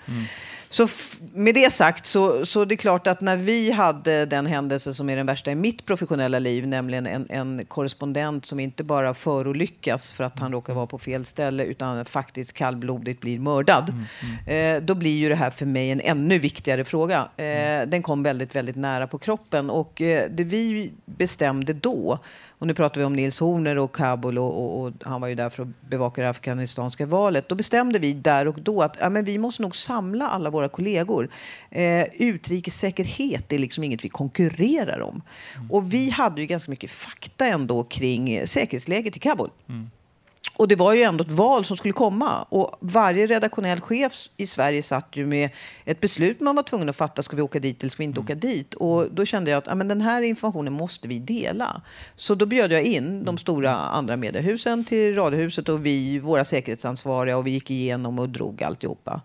Så med det sagt så, så det är klart att när vi hade den händelse som är den värsta i mitt professionella liv, nämligen en, en korrespondent som inte bara förolyckas för att han råkar vara på fel ställe utan faktiskt kallblodigt blir mördad. Eh, då blir ju det här för mig en ännu viktigare fråga. Eh, den kom väldigt, väldigt nära på kroppen och eh, det vi bestämde då och nu pratar vi om Nils Horner och Kabul och, och, och han var ju där för att bevaka det afghanistanska valet. Då bestämde vi där och då att ja, men vi måste nog samla alla våra kollegor. Eh, utrikessäkerhet är liksom inget vi konkurrerar om. Och vi hade ju ganska mycket fakta ändå kring eh, säkerhetsläget i Kabul. Och det var ju ändå ett val som skulle komma. Och varje redaktionell chef i Sverige satt ju med ett beslut man var tvungen att fatta. Ska vi åka dit eller ska vi inte åka dit? Och då kände jag att ja, men den här informationen måste vi dela. Så då bjöd jag in de stora andra mediehusen till Radiohuset och vi, våra säkerhetsansvariga, och vi gick igenom och drog alltihopa.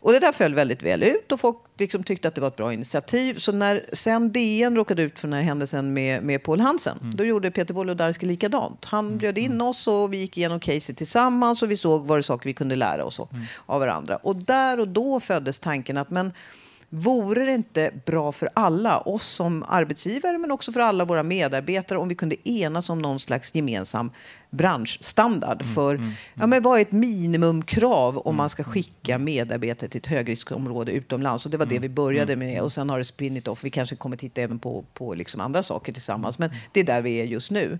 Och det där föll väldigt väl ut och folk liksom tyckte att det var ett bra initiativ. Så när sen DN råkade ut för den här händelsen med, med Paul Hansen, då gjorde Peter Wolodarski likadant. Han bjöd in oss och vi gick igenom caset tillsammans och vi såg vad det saker vi kunde lära oss av- av varandra. Och där och då föddes tanken att men Vore det inte bra för alla, oss som arbetsgivare men också för alla våra medarbetare om vi kunde enas om någon slags gemensam branschstandard för Ja, men vad är ett minimumkrav om man ska skicka medarbetare till ett högriskområde utomlands? Och det var det vi började med. och sen har det spinnit off. Vi kanske kommer titta även på, på liksom andra saker tillsammans. Men det är där vi är just nu.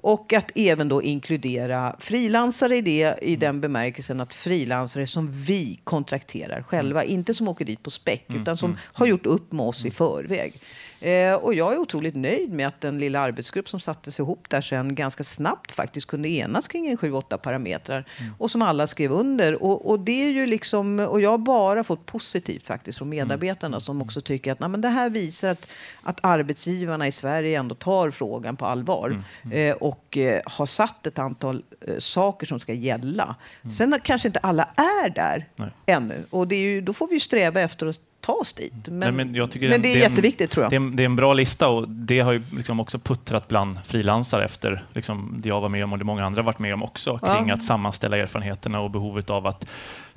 Och att även då inkludera frilansare i det i den bemärkelsen att frilansare som vi kontrakterar själva, inte som åker dit på späck utan som har gjort upp med oss i förväg. Eh, och jag är otroligt nöjd med att den lilla arbetsgrupp som sattes ihop där sen ganska snabbt faktiskt kunde enas kring en sju, åtta parametrar och som alla skrev under. Och, och det är ju liksom, och jag har bara fått positivt faktiskt från medarbetarna som också tycker att "Nej, det här visar att, att arbetsgivarna i Sverige ändå tar frågan på allvar. Eh, och eh, har satt ett antal eh, saker som ska gälla. Sen kanske inte alla är där Nej. ännu. Och det är ju, då får vi ju sträva efter att ta oss dit. Men, Nej, men men det är en- jätteviktigt tror jag. Det är, en, det är en bra lista och det har ju liksom också puttrat bland frilansare efter liksom det jag var med om och det många andra varit med om också kring Ja. att sammanställa erfarenheterna och behovet av att,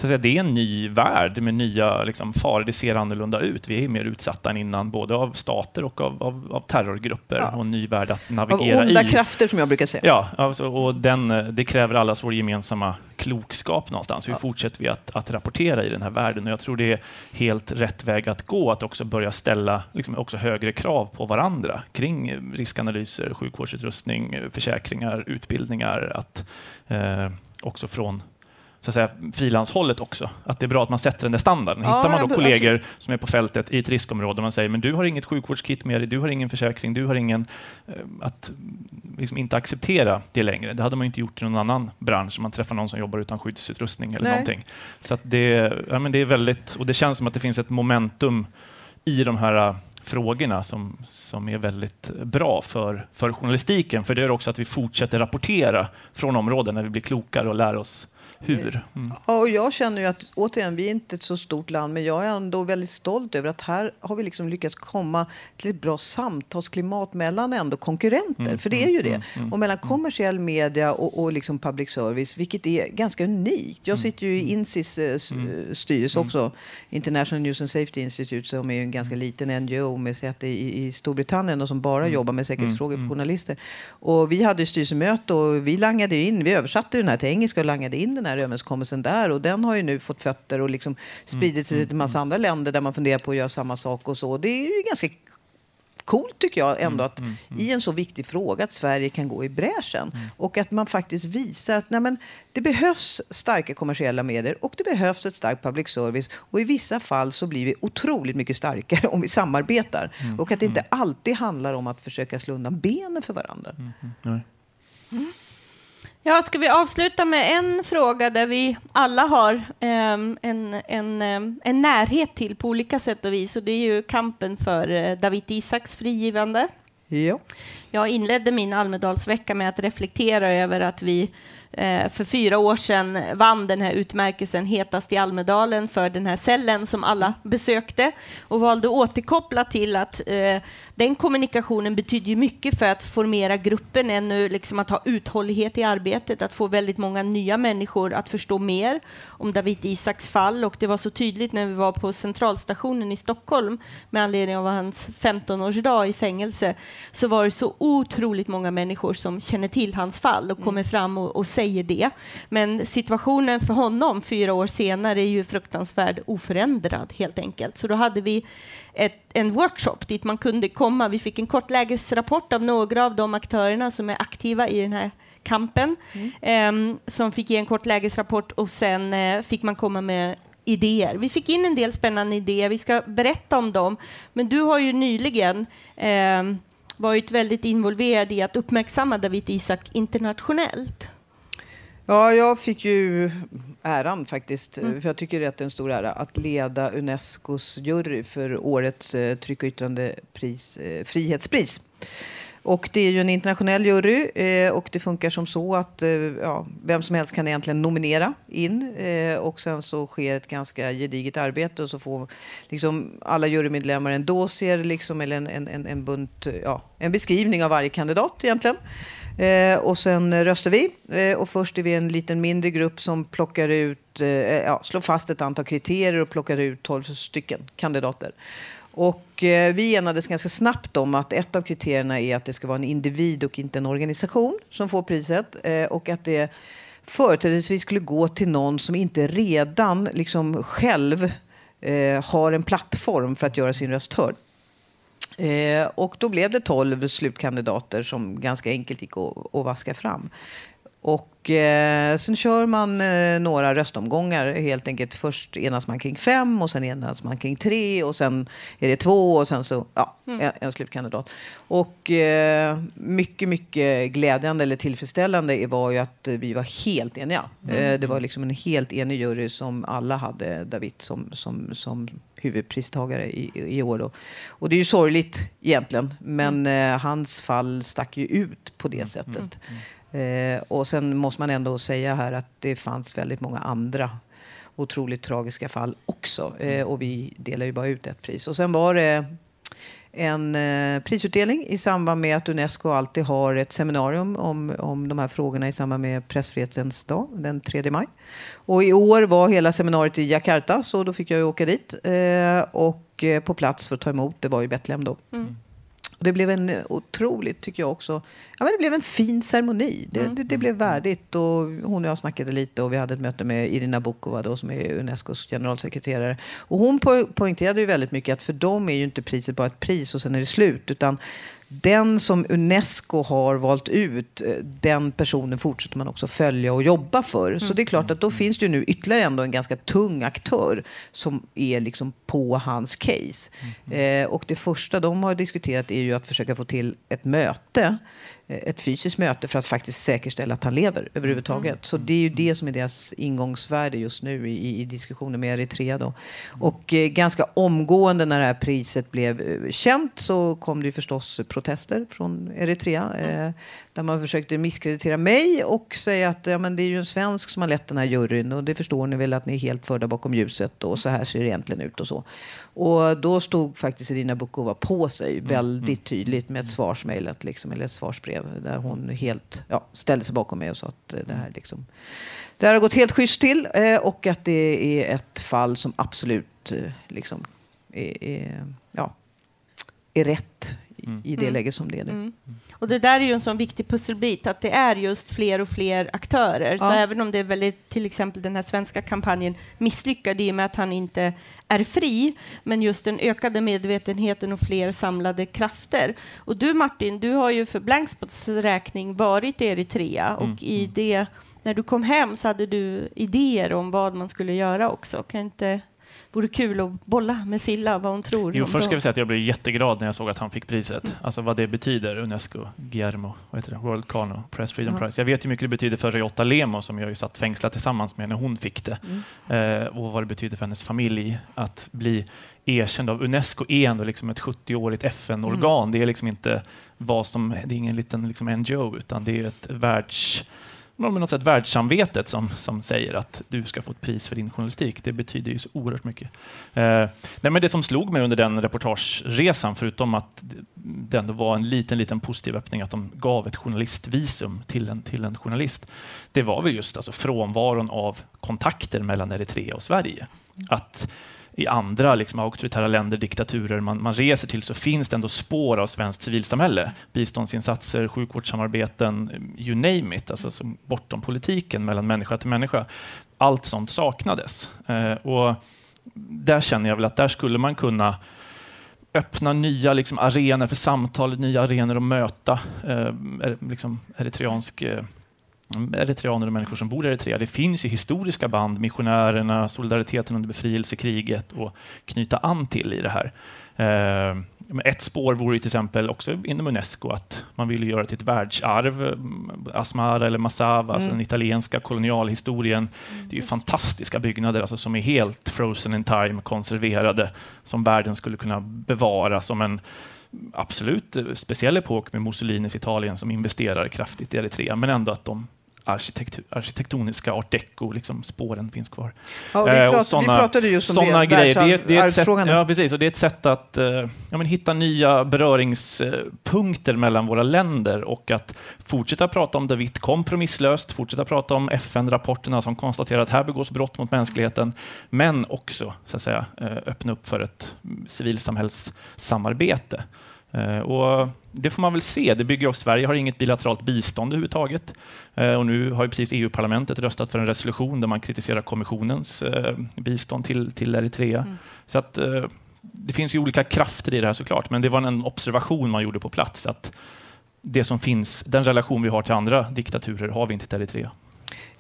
så att säga, det är en ny värld med nya liksom, faror. Det ser annorlunda ut. Vi är mer utsatta än innan, både av stater och av, av, av terrorgrupper Ja. och en ny värld att Av navigera onda i. krafter som jag brukar säga. Ja, alltså, och den, det kräver allas vår gemensamma klokskap någonstans. Hur fortsätter vi att, att rapportera i den här världen? Och jag tror det är helt rätt väg att gå, att också börja ställa liksom, också högre krav på varandra kring riskanalyser, sjukvårdsutrustning, försäkringar, utbildningar. Att, eh, också från så att säga, frilanshållet också. Att det är bra att man sätter den där standarden. Hittar man då kollegor som är på fältet i ett riskområde och man säger men du har inget sjukvårdskit med dig, du har ingen försäkring, du har ingen... Eh, att liksom inte acceptera det längre. Det hade man inte gjort i någon annan bransch, om man träffar någon som jobbar utan skyddsutrustning eller Nej. någonting. Så det, ja, men det är väldigt... Och det känns som att det finns ett momentum i de här äh, frågorna som, som är väldigt bra för, för journalistiken. För det gör också att vi fortsätter rapportera från områden när vi blir klokare och lär oss hur. Mm. Ja, och jag känner ju att, återigen, vi är inte ett så stort land, men jag är ändå väldigt stolt över att här har vi liksom lyckats komma till ett bra samtalsklimat mellan ändå konkurrenter, mm, för det är ju mm, det, mm, mm, och mellan kommersiell media och, och liksom public service, vilket är ganska unikt. Jag sitter ju i INSIs eh, styrelse också, International News and Safety Institute, som är en ganska liten NGO med säte i, i Storbritannien och som bara jobbar med säkerhetsfrågor för journalister. Och vi hade styrelsemöte och vi langade in, vi översatte den här till engelska och langade in den här här överenskommelsen där och den har ju nu fått fötter och liksom spridit sig till en massa andra länder där man funderar på att göra samma sak och så. Det är ganska coolt tycker jag ändå att mm, mm, i en så viktig fråga att Sverige kan gå i bräschen mm. och att man faktiskt visar att nej men, det behövs starka kommersiella medier och det behövs ett starkt public service och i vissa fall så blir vi otroligt mycket starkare [laughs] om vi samarbetar mm, och att det inte alltid handlar om att försöka slå undan benen för varandra. Ja, ska vi avsluta med en fråga där vi alla har ehm, en, en, ehm, en närhet till på olika sätt och vis. Och det är ju kampen för uh, David Isaks frigivande. Ja. Jag inledde min Almedalsvecka med att reflektera över att vi eh, för fyra år sedan vann den här utmärkelsen Hetast i Almedalen för den här cellen som alla besökte och valde att återkoppla till att eh, den kommunikationen betyder mycket för att formera gruppen ännu, liksom att ha uthållighet i arbetet, att få väldigt många nya människor att förstå mer om David Isaks fall. Och det var så tydligt när vi var på centralstationen i Stockholm med anledning av hans 15-årsdag i fängelse så var det så otroligt många människor som känner till hans fall och kommer fram och, och säger säger det. Men situationen för honom fyra år senare är ju fruktansvärd oförändrad helt enkelt. Så då hade vi ett, en workshop dit man kunde komma. Vi fick en kortlägesrapport av några av de aktörerna som är aktiva i den här kampen mm. eh, som fick ge en kort lägesrapport och sen eh, fick man komma med idéer. Vi fick in en del spännande idéer, vi ska berätta om dem. Men du har ju nyligen eh, varit väldigt involverad i att uppmärksamma David Isak internationellt. Ja, jag fick ju äran faktiskt, mm. för jag tycker att det är en stor ära, att leda Unescos jury för årets eh, tryck och yttrandepris, eh, frihetspris. Och det är ju en internationell jury eh, och det funkar som så att eh, ja, vem som helst kan egentligen nominera in eh, och sen så sker ett ganska gediget arbete och så får liksom alla jurymedlemmar en dossier liksom, eller en, en, en, bunt, ja, en beskrivning av varje kandidat egentligen. Eh, och sen röstar vi. Eh, och först är vi en liten mindre grupp som plockar ut, eh, ja, slår fast ett antal kriterier och plockar ut 12 stycken kandidater. Och eh, vi enades ganska snabbt om att ett av kriterierna är att det ska vara en individ och inte en organisation som får priset. Eh, och att det företrädesvis skulle gå till någon som inte redan liksom själv eh, har en plattform för att göra sin röst hörd. Eh, och då blev det tolv slutkandidater som ganska enkelt gick att, att vaska fram. Och eh, sen kör man eh, några röstomgångar helt enkelt. Först enas man kring fem och sen enas man kring tre och sen är det två och sen så, ja, mm. en, en, slutkandidat. Och eh, mycket, mycket glädjande eller tillfredsställande var ju att vi var helt eniga. Mm. Eh, det var liksom en helt enig jury som alla hade David som, som, som huvudpristagare i, i år. Då. Och det är ju sorgligt egentligen, men mm. eh, hans fall stack ju ut på det mm. sättet. Eh, och sen måste man ändå säga här att det fanns väldigt många andra otroligt tragiska fall också. Eh, mm. och vi delar ju bara ut ett pris. Och sen var det en eh, prisutdelning i samband med att Unesco alltid har ett seminarium om, om de här frågorna i samband med pressfrihetens dag den 3 maj. Och i år var hela seminariet i Jakarta så då fick jag åka dit eh, och eh, på plats för att ta emot. Det var i Betlehem då. Mm. Det blev en otroligt, tycker jag också, ja, men det blev en fin ceremoni. Det, mm. det, det, blev värdigt och hon och jag snackade lite och vi hade ett möte med Irina Bokova då, som är Unescos generalsekreterare. Och hon po poängterade ju väldigt mycket att för dem är ju inte priset bara ett pris och sen är det slut, utan den som Unesco har valt ut, eh, den personen fortsätter man också följa och jobba för. Så det är klart att då finns det ju nu ytterligare ändå en ganska tung aktör som är liksom på hans case. Eh, och det första de har diskuterat är ju att försöka få till ett möte ett fysiskt möte för att faktiskt säkerställa att han lever överhuvudtaget. Mm. Så det är ju det som är deras ingångsvärde just nu i, i diskussionen med Eritrea. Då. Och eh, ganska omgående när det här priset blev eh, känt så kom det förstås protester från Eritrea. Eh, där man försökte misskreditera mig och säga att ja, men det är ju en svensk som har lett den här juryn och det förstår ni väl att ni är helt förda bakom ljuset och så här ser det egentligen ut och så. Och då stod faktiskt Irina Bukova på sig mm, väldigt mm. tydligt med ett svarsmejl, liksom, eller ett svarsbrev där hon helt ja, ställde sig bakom mig och sa att det här liksom det här har gått helt schysst till eh, och att det är ett fall som absolut eh, liksom, är, är, ja, är rätt mm. i det mm. läge som det är nu. Mm. Och det där är ju en sån viktig pusselbit, att det är just fler och fler aktörer. Ja. Så även om det är väldigt, till exempel den här svenska kampanjen misslyckad i och med att han inte är fri, men just den ökade medvetenheten och fler samlade krafter. Och du Martin, du har ju för Blankspots räkning varit i Eritrea och mm. i mm. det när du kom hem så hade du idéer om vad man skulle göra också. Kan inte vore kul att bolla med Silla vad hon tror. Jo, först ska vi säga att jag blev jätteglad när jag såg att han fick priset. Alltså vad det betyder, Unesco, Guillermo, vad heter det? World Kano, Press Freedom mm. Prize. Jag vet hur mycket det betyder för Ryota Lemo som jag ju satt fängslad tillsammans med när hon fick det. Mm. Eh, och vad det betyder för hennes familj att bli erkänd av Unesco är ändå liksom ett 70-årigt FN-organ. Mm. Det är liksom inte vad som, det är ingen liten liksom NGO utan det är ett världs med något sätt världssamvetet som, som säger att du ska få ett pris för din journalistik. Det betyder ju så oerhört mycket. Eh, nej, men det som slog mig under den reportageresan, förutom att det ändå var en liten, liten positiv öppning, att de gav ett journalistvisum till en, till en journalist, det var väl just alltså frånvaron av kontakter mellan Eritrea och Sverige. Att i andra liksom, auktoritära länder, diktaturer man, man reser till så finns det ändå spår av svenskt civilsamhälle. Biståndsinsatser, sjukvårdssamarbeten, you name it, alltså som bortom politiken mellan människa till människa. Allt sånt saknades. Eh, och där känner jag väl att där skulle man kunna öppna nya liksom, arenor för samtal, nya arenor att möta eh, liksom, eritreansk eh, eritreaner och människor som bor i Eritrea. Det finns ju historiska band, missionärerna, solidariteten under befrielsekriget och knyta an till i det här. Eh, ett spår vore till exempel också inom Unesco att man vill göra till ett världsarv. Asmara eller Masava, alltså mm. alltså den italienska kolonialhistorien. Det är ju fantastiska byggnader alltså, som är helt frozen in time, konserverade, som världen skulle kunna bevara som en absolut speciell epok med Mussolinis Italien som investerar kraftigt i Eritrea, men ändå att de arkitektoniska art deco, liksom, spåren finns kvar. Ja, vi, prat, såna, vi pratade just om det, grejer. Det, det är ett sätt, ja, precis, och det är ett sätt att uh, ja, men hitta nya beröringspunkter mellan våra länder och att fortsätta prata om det vitt kompromisslöst, fortsätta prata om FN-rapporterna som konstaterar att här begås brott mot mänskligheten, men också så att säga, uh, öppna upp för ett civilsamhällssamarbete. Uh, och det får man väl se. Det bygger också, Sverige har inget bilateralt bistånd överhuvudtaget. Eh, och nu har ju precis EU-parlamentet röstat för en resolution där man kritiserar kommissionens eh, bistånd till, till Eritrea. Mm. Så att, eh, det finns ju olika krafter i det här såklart, men det var en observation man gjorde på plats att det som finns, den relation vi har till andra diktaturer har vi inte till Eritrea.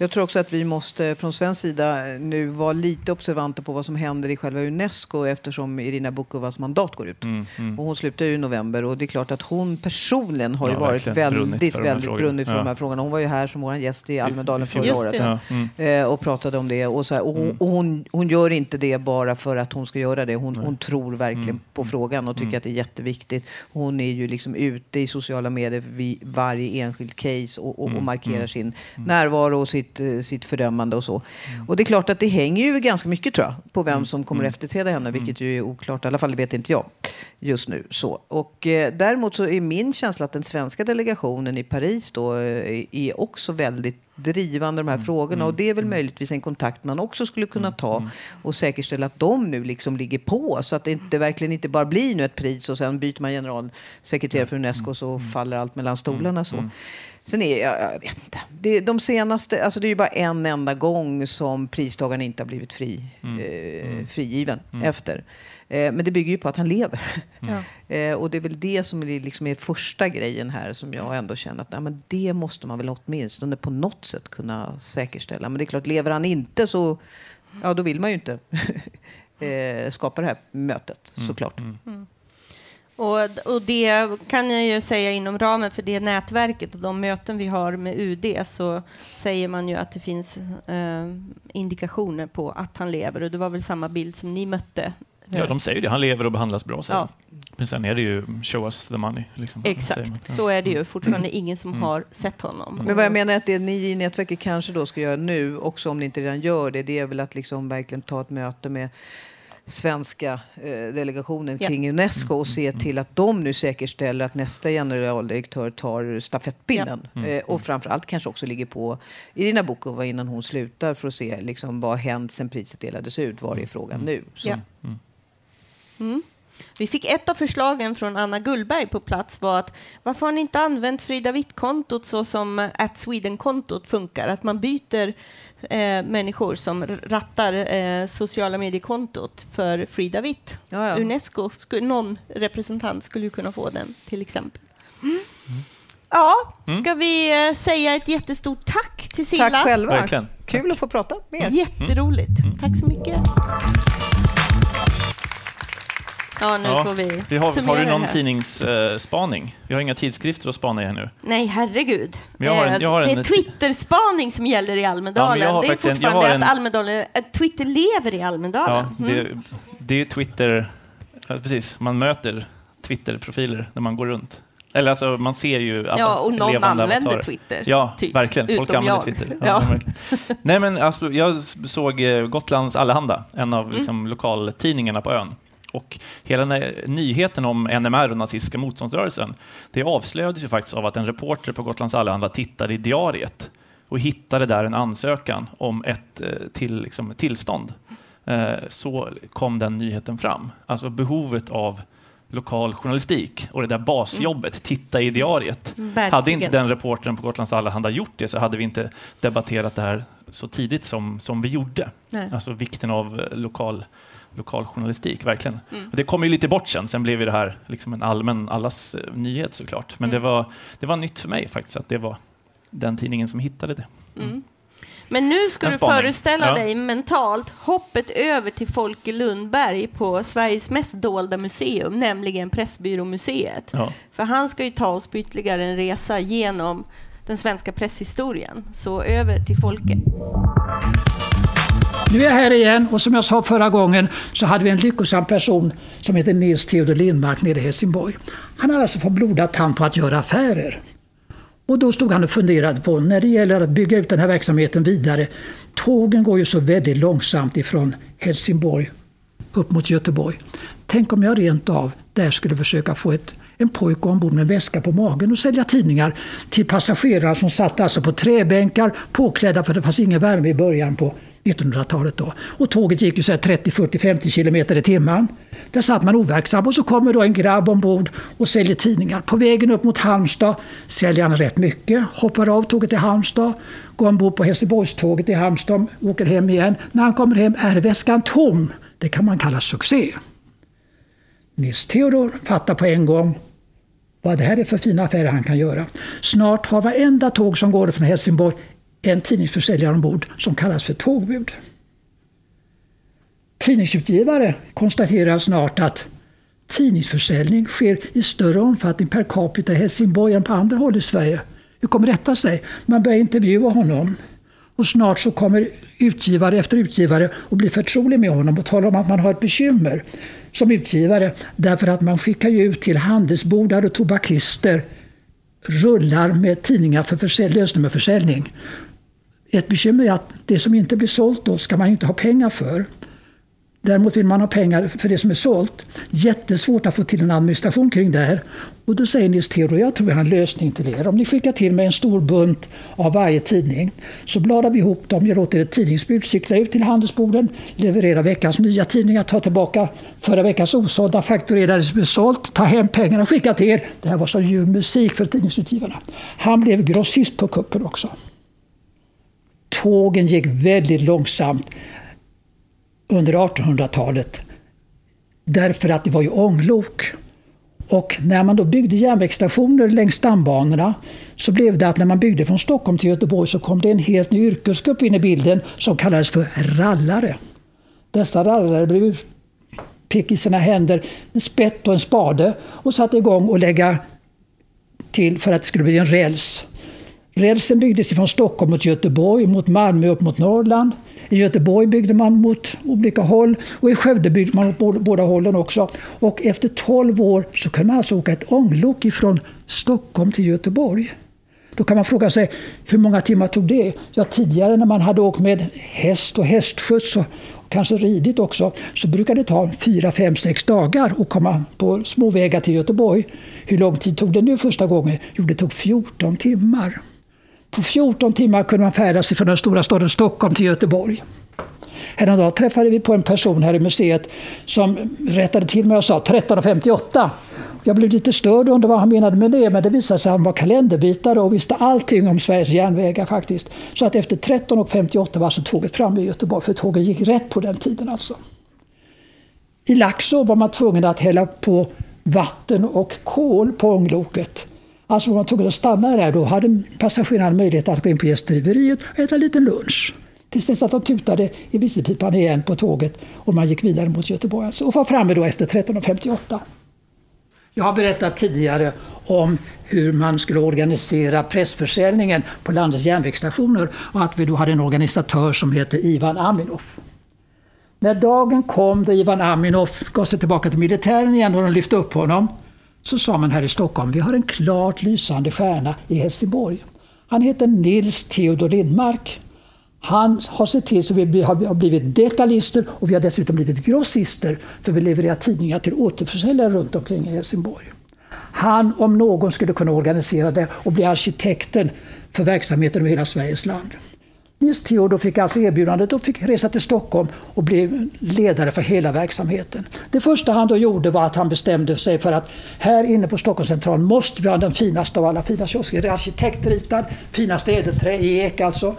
Jag tror också att vi måste från svensk sida nu vara lite observanta på vad som händer i själva Unesco eftersom Irina Bukovas mandat går ut. Mm, mm. Och hon slutar ju i november och det är klart att hon personligen har ju varit väldigt, väldigt brunnit för ja. de här frågorna. Hon var ju här som vår gäst i Almedalen förra året ja. mm. Eh, och pratade om det. Och, så här, och, hon, mm. och hon, hon, gör inte det bara för att hon ska göra det. Hon, hon tror verkligen mm. på frågan och tycker mm. att det är jätteviktigt. Hon är ju liksom ute i sociala medier vid varje enskild case och, och, och markerar sin närvaro och sitt sitt, eh, sitt fördömande och så. Mm. Och det är klart att det hänger ju ganska mycket tror jag, på vem mm. som kommer mm. efterträda henne, vilket ju är oklart, i alla fall det vet inte jag just nu. Så. Och, eh, däremot så är min känsla att den svenska delegationen i Paris då eh, är också väldigt drivande de här mm, frågorna. och det är väl möjligtvis en kontakt man också skulle kunna ta och säkerställa att de nu liksom ligger på så att det inte, verkligen inte bara blir nu ett pris och sen byter man generalsekreterare för Unesco så faller allt mellan stolarna. Så. Sen är jag, jag vet inte. Det, de senaste, alltså det är ju bara en enda gång som pristagaren inte har blivit fri, mm. Eh, mm. frigiven mm. efter. Eh, men det bygger ju på att han lever. [laughs] Ja. Eh, och det är väl det som är, liksom är första grejen här som jag ändå känner att nej, men det måste man väl åtminstone på något sätt kunna säkerställa. Men det är klart, lever han inte så ja, då vill man ju inte [laughs] eh, skapa det här mötet mm. såklart. Mm. Mm. Och, och det kan jag ju säga inom ramen för det nätverket och de möten vi har med UD så säger man ju att det finns eh, indikationer på att han lever och det var väl samma bild som ni mötte Ja, de säger det. Han lever och behandlas bra. Ja. Men sen är det ju show us the money. Liksom. Exakt, så är det ju. Fortfarande [clears throat] ingen som mm. har sett honom. Men vad jag menar är att det ni i nätverket kanske då ska göra nu, också om ni inte redan gör det, det är väl att liksom verkligen ta ett möte med svenska eh, delegationen ja. kring Unesco och se till att de nu säkerställer att nästa generaldirektör tar stafettpinnen. Ja. Mm. Eh, och framförallt kanske också ligger på Irina Bokova innan hon slutar för att se liksom, vad har hänt sen priset delades ut. Var är frågan nu? Så. Ja. Mm. Mm. Vi fick ett av förslagen från Anna Gullberg på plats var att varför har ni inte använt Frida Witt-kontot så som at Sweden-kontot funkar? Att man byter eh, människor som rattar eh, sociala mediekontot för Frida Witt. Ja, ja. Unesco, skulle, någon representant skulle ju kunna få den till exempel. Mm. Ja, mm. ska vi eh, säga ett jättestort tack till Silla? Tack själva. Verkligen. Kul tack. att få prata med er. Jätteroligt. Mm. Tack så mycket. Ja, nu ja, får vi, vi har, har du någon tidningsspaning? Uh, vi har inga tidskrifter att spana i nu. Nej, herregud. Jag har en, jag har en, det är Twitterspaning som gäller i Almedalen. Ja, det är fortfarande en, att Almedalen, att Twitter lever i Almedalen. Ja, det, mm. det är Twitter... precis, man möter Twitter-profiler när man går runt. Eller alltså, man ser ju Ja, och någon använder avatarer. Twitter. Ja, typ. verkligen. Folk använder jag. Twitter. Ja, [laughs] ja. Nej, men alltså, jag såg eh, Gotlands Allehanda, en av mm. liksom, lokaltidningarna på ön. Och hela nyheten om NMR och nazistiska motståndsrörelsen, det avslöjades ju faktiskt av att en reporter på Gotlands Allehanda tittade i diariet och hittade där en ansökan om ett eh, till, liksom, tillstånd. Eh, så kom den nyheten fram. Alltså behovet av lokal journalistik och det där basjobbet, mm. titta i diariet. Verkligen. Hade inte den reportern på Gotlands Allehanda gjort det så hade vi inte debatterat det här så tidigt som, som vi gjorde. Nej. Alltså vikten av lokal lokaljournalistik, verkligen. Mm. Det kom ju lite bort sen, sen blev det här liksom en allmän, allas eh, nyhet såklart. Men mm. det, var, det var nytt för mig faktiskt, att det var den tidningen som hittade det. Mm. mm. Men nu ska du föreställa ja. dig mentalt hoppet över till Folke Lundberg på Sveriges mest dolda museum, nämligen Pressbyråmuseet. Ja. För han ska ju ta oss på ytterligare en resa genom den svenska presshistorien. Så över till Folke. Nu är jag här igen och som jag sa förra gången så hade vi en lyckosam person som heter Nils Theodor Lindmark nere i Helsingborg. Han hade alltså fått blodad tand på att göra affärer. Och då stod han och funderade på när det gäller att bygga ut den här verksamheten vidare. Tågen går ju så väldigt långsamt ifrån Helsingborg upp mot Göteborg. Tänk om jag rent av där skulle försöka få ett en pojke ombord med väska på magen och sälja tidningar till passagerare som satt alltså på träbänkar påklädda för det fanns ingen värme i början på 1900-talet då. Och tåget gick ju så 30, 40, 50 kilometer i timmen. Där satt man overksam och så kommer då en grabb ombord och säljer tidningar. På vägen upp mot Halmstad säljer han rätt mycket. Hoppar av tåget till Halmstad, går ombord på Helsingborgståget i Halmstad, åker hem igen. När han kommer hem är väskan tom. Det kan man kalla succé. Nils Theodor fattar på en gång vad det här är för fina affärer han kan göra. Snart har varenda tåg som går från Helsingborg en tidningsförsäljare ombord som kallas för tågbud. Tidningsutgivare konstaterar snart att tidningsförsäljning sker i större omfattning per capita i Helsingborg än på andra håll i Sverige. Hur kommer detta sig? Man börjar intervjua honom. Och snart så kommer utgivare efter utgivare och blir förtrolig med honom och talar om att man har ett bekymmer som utgivare därför att man skickar ut till handelsbodar och tobakister rullar med tidningar för lösnummerförsäljning. Ett bekymmer är att det som inte blir sålt då ska man inte ha pengar för. Däremot vill man ha pengar för det som är sålt. Jättesvårt att få till en administration kring det här. Och då säger Nils Theodor, jag tror jag har en lösning till er. Om ni skickar till mig en stor bunt av varje tidning så bladar vi ihop dem, jag låter ett tidningsbud cykla ut till handelsborden, leverera veckans nya tidningar, ta tillbaka förra veckans osålda, fakturera det som är sålt, ta hem pengarna och skicka till er. Det här var så ljuv musik för tidningsutgivarna. Han blev grossist på kuppen också. Tågen gick väldigt långsamt under 1800-talet. Därför att det var ju ånglok. Och när man då byggde järnvägsstationer längs stambanorna så blev det att när man byggde från Stockholm till Göteborg så kom det en helt ny yrkesgrupp in i bilden som kallades för rallare. Dessa rallare blev fick i sina händer en spett och en spade och satte igång och lägga till för att det skulle bli en räls. Rälsen byggdes från Stockholm mot Göteborg, mot Malmö upp mot Norrland. I Göteborg byggde man mot olika håll och i Skövde byggde man mot båda hållen också. Och efter 12 år så kunde man alltså åka ett ånglok ifrån Stockholm till Göteborg. Då kan man fråga sig hur många timmar tog det? Ja, tidigare när man hade åkt med häst och hästskjuts och kanske ridit också, så brukade det ta 4, 5, 6 dagar att komma på småvägar till Göteborg. Hur lång tid tog det nu första gången? Jo, det tog 14 timmar. På 14 timmar kunde man färdas från den stora staden Stockholm till Göteborg. Häromdagen träffade vi på en person här i museet som rättade till mig och sa 13.58. Jag blev lite störd och undrade vad han menade med det, men det visade sig att han var kalenderbitare och visste allting om Sveriges järnvägar faktiskt. Så att efter 13.58 var alltså tåget framme i Göteborg, för tåget gick rätt på den tiden alltså. I Laxå var man tvungen att hälla på vatten och kol på ångloket. Alltså var man tvungen att stanna där. Då hade passagerarna möjlighet att gå in på gästgiveriet och äta en liten lunch. Tills dess att de tutade i visselpipan igen på tåget och man gick vidare mot Göteborg. Alltså, och var framme då efter 13.58. Jag har berättat tidigare om hur man skulle organisera pressförsäljningen på landets järnvägsstationer och att vi då hade en organisatör som hette Ivan Aminoff. När dagen kom då Ivan Aminoff gav sig tillbaka till militären igen och de lyfte upp honom så sa man här i Stockholm, vi har en klart lysande stjärna i Helsingborg. Han heter Nils Theodor Lindmark. Han har sett till så vi har blivit detaljister och vi har dessutom blivit grossister för vi levererar tidningar till återförsäljare runt omkring i Helsingborg. Han om någon skulle kunna organisera det och bli arkitekten för verksamheten över hela Sveriges land. Nils Theodor fick alltså erbjudandet och fick resa till Stockholm och bli ledare för hela verksamheten. Det första han då gjorde var att han bestämde sig för att här inne på Stockholms central måste vi ha den finaste av alla fina kiosker. Arkitektritad, finaste ädelträ, ek alltså.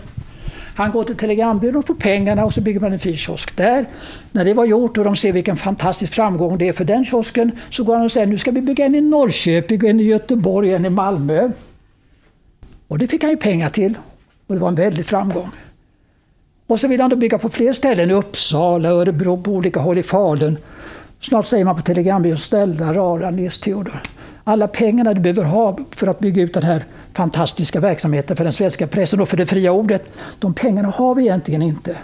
Han går till Telegrambyrån och får pengarna och så bygger man en fin kiosk där. När det var gjort och de ser vilken fantastisk framgång det är för den kiosken så går han och säger nu ska vi bygga en i Norrköping, en i Göteborg, en i Malmö. Och det fick han ju pengar till och det var en väldig framgång. Och så vill han då bygga på fler ställen, i Uppsala, Örebro, på olika håll i Falun. Snart säger man på Telegrambyrån, ställda rara Nils Theodor. Alla pengarna du behöver ha för att bygga ut den här fantastiska verksamheten för den svenska pressen och för det fria ordet, de pengarna har vi egentligen inte.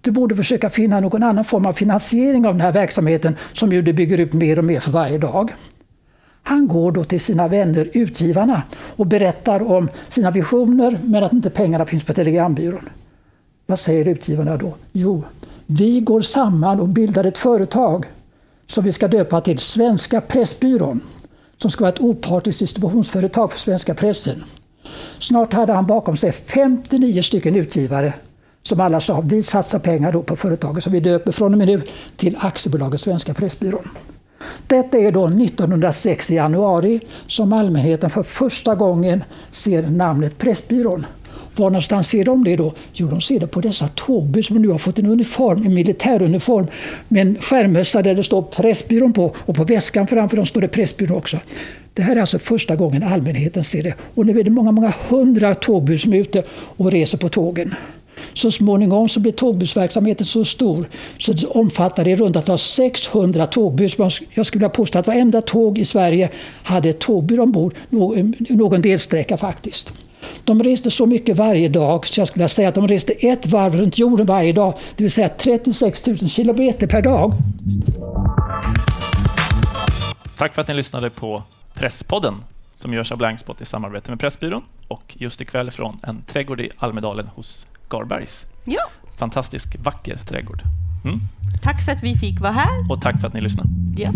Du borde försöka finna någon annan form av finansiering av den här verksamheten som ju du bygger ut mer och mer för varje dag. Han går då till sina vänner utgivarna och berättar om sina visioner men att inte pengarna finns på Telegrambyrån. Vad säger utgivarna då? Jo, vi går samman och bildar ett företag som vi ska döpa till Svenska Pressbyrån som ska vara ett opartiskt distributionsföretag för svenska pressen. Snart hade han bakom sig 59 stycken utgivare som alla sa vi satsar pengar då på företaget som vi döper från och med nu till aktiebolaget Svenska Pressbyrån. Detta är då 1906 i januari som allmänheten för första gången ser namnet Pressbyrån. Var någonstans ser de det då? Jo, de ser det på dessa tågbus som nu har fått en uniform, en militäruniform med en skärmmössa där det står Pressbyrån på och på väskan framför dem står det Pressbyrån också. Det här är alltså första gången allmänheten ser det och nu är det många, många hundra tågbus som är ute och reser på tågen. Så småningom så blev tågbussverksamheten så stor så det omfattade i runda tal 600 tågbuss. Jag skulle vilja påstå att varenda tåg i Sverige hade ett tågbur ombord, eh, någon delsträcka faktiskt. De reste så mycket varje dag så jag skulle säga att de reste ett varv runt jorden varje dag, det vill säga 36 000 kilometer per dag. Tack för att ni lyssnade på Presspodden som görs av Blankspot i samarbete med Pressbyrån och just ikväll från en trädgård i Almedalen hos Garbergs. Ja. Fantastisk vacker trädgård. Mm. Tack för att vi fick vara här. Och tack för att ni lyssnade. Ja.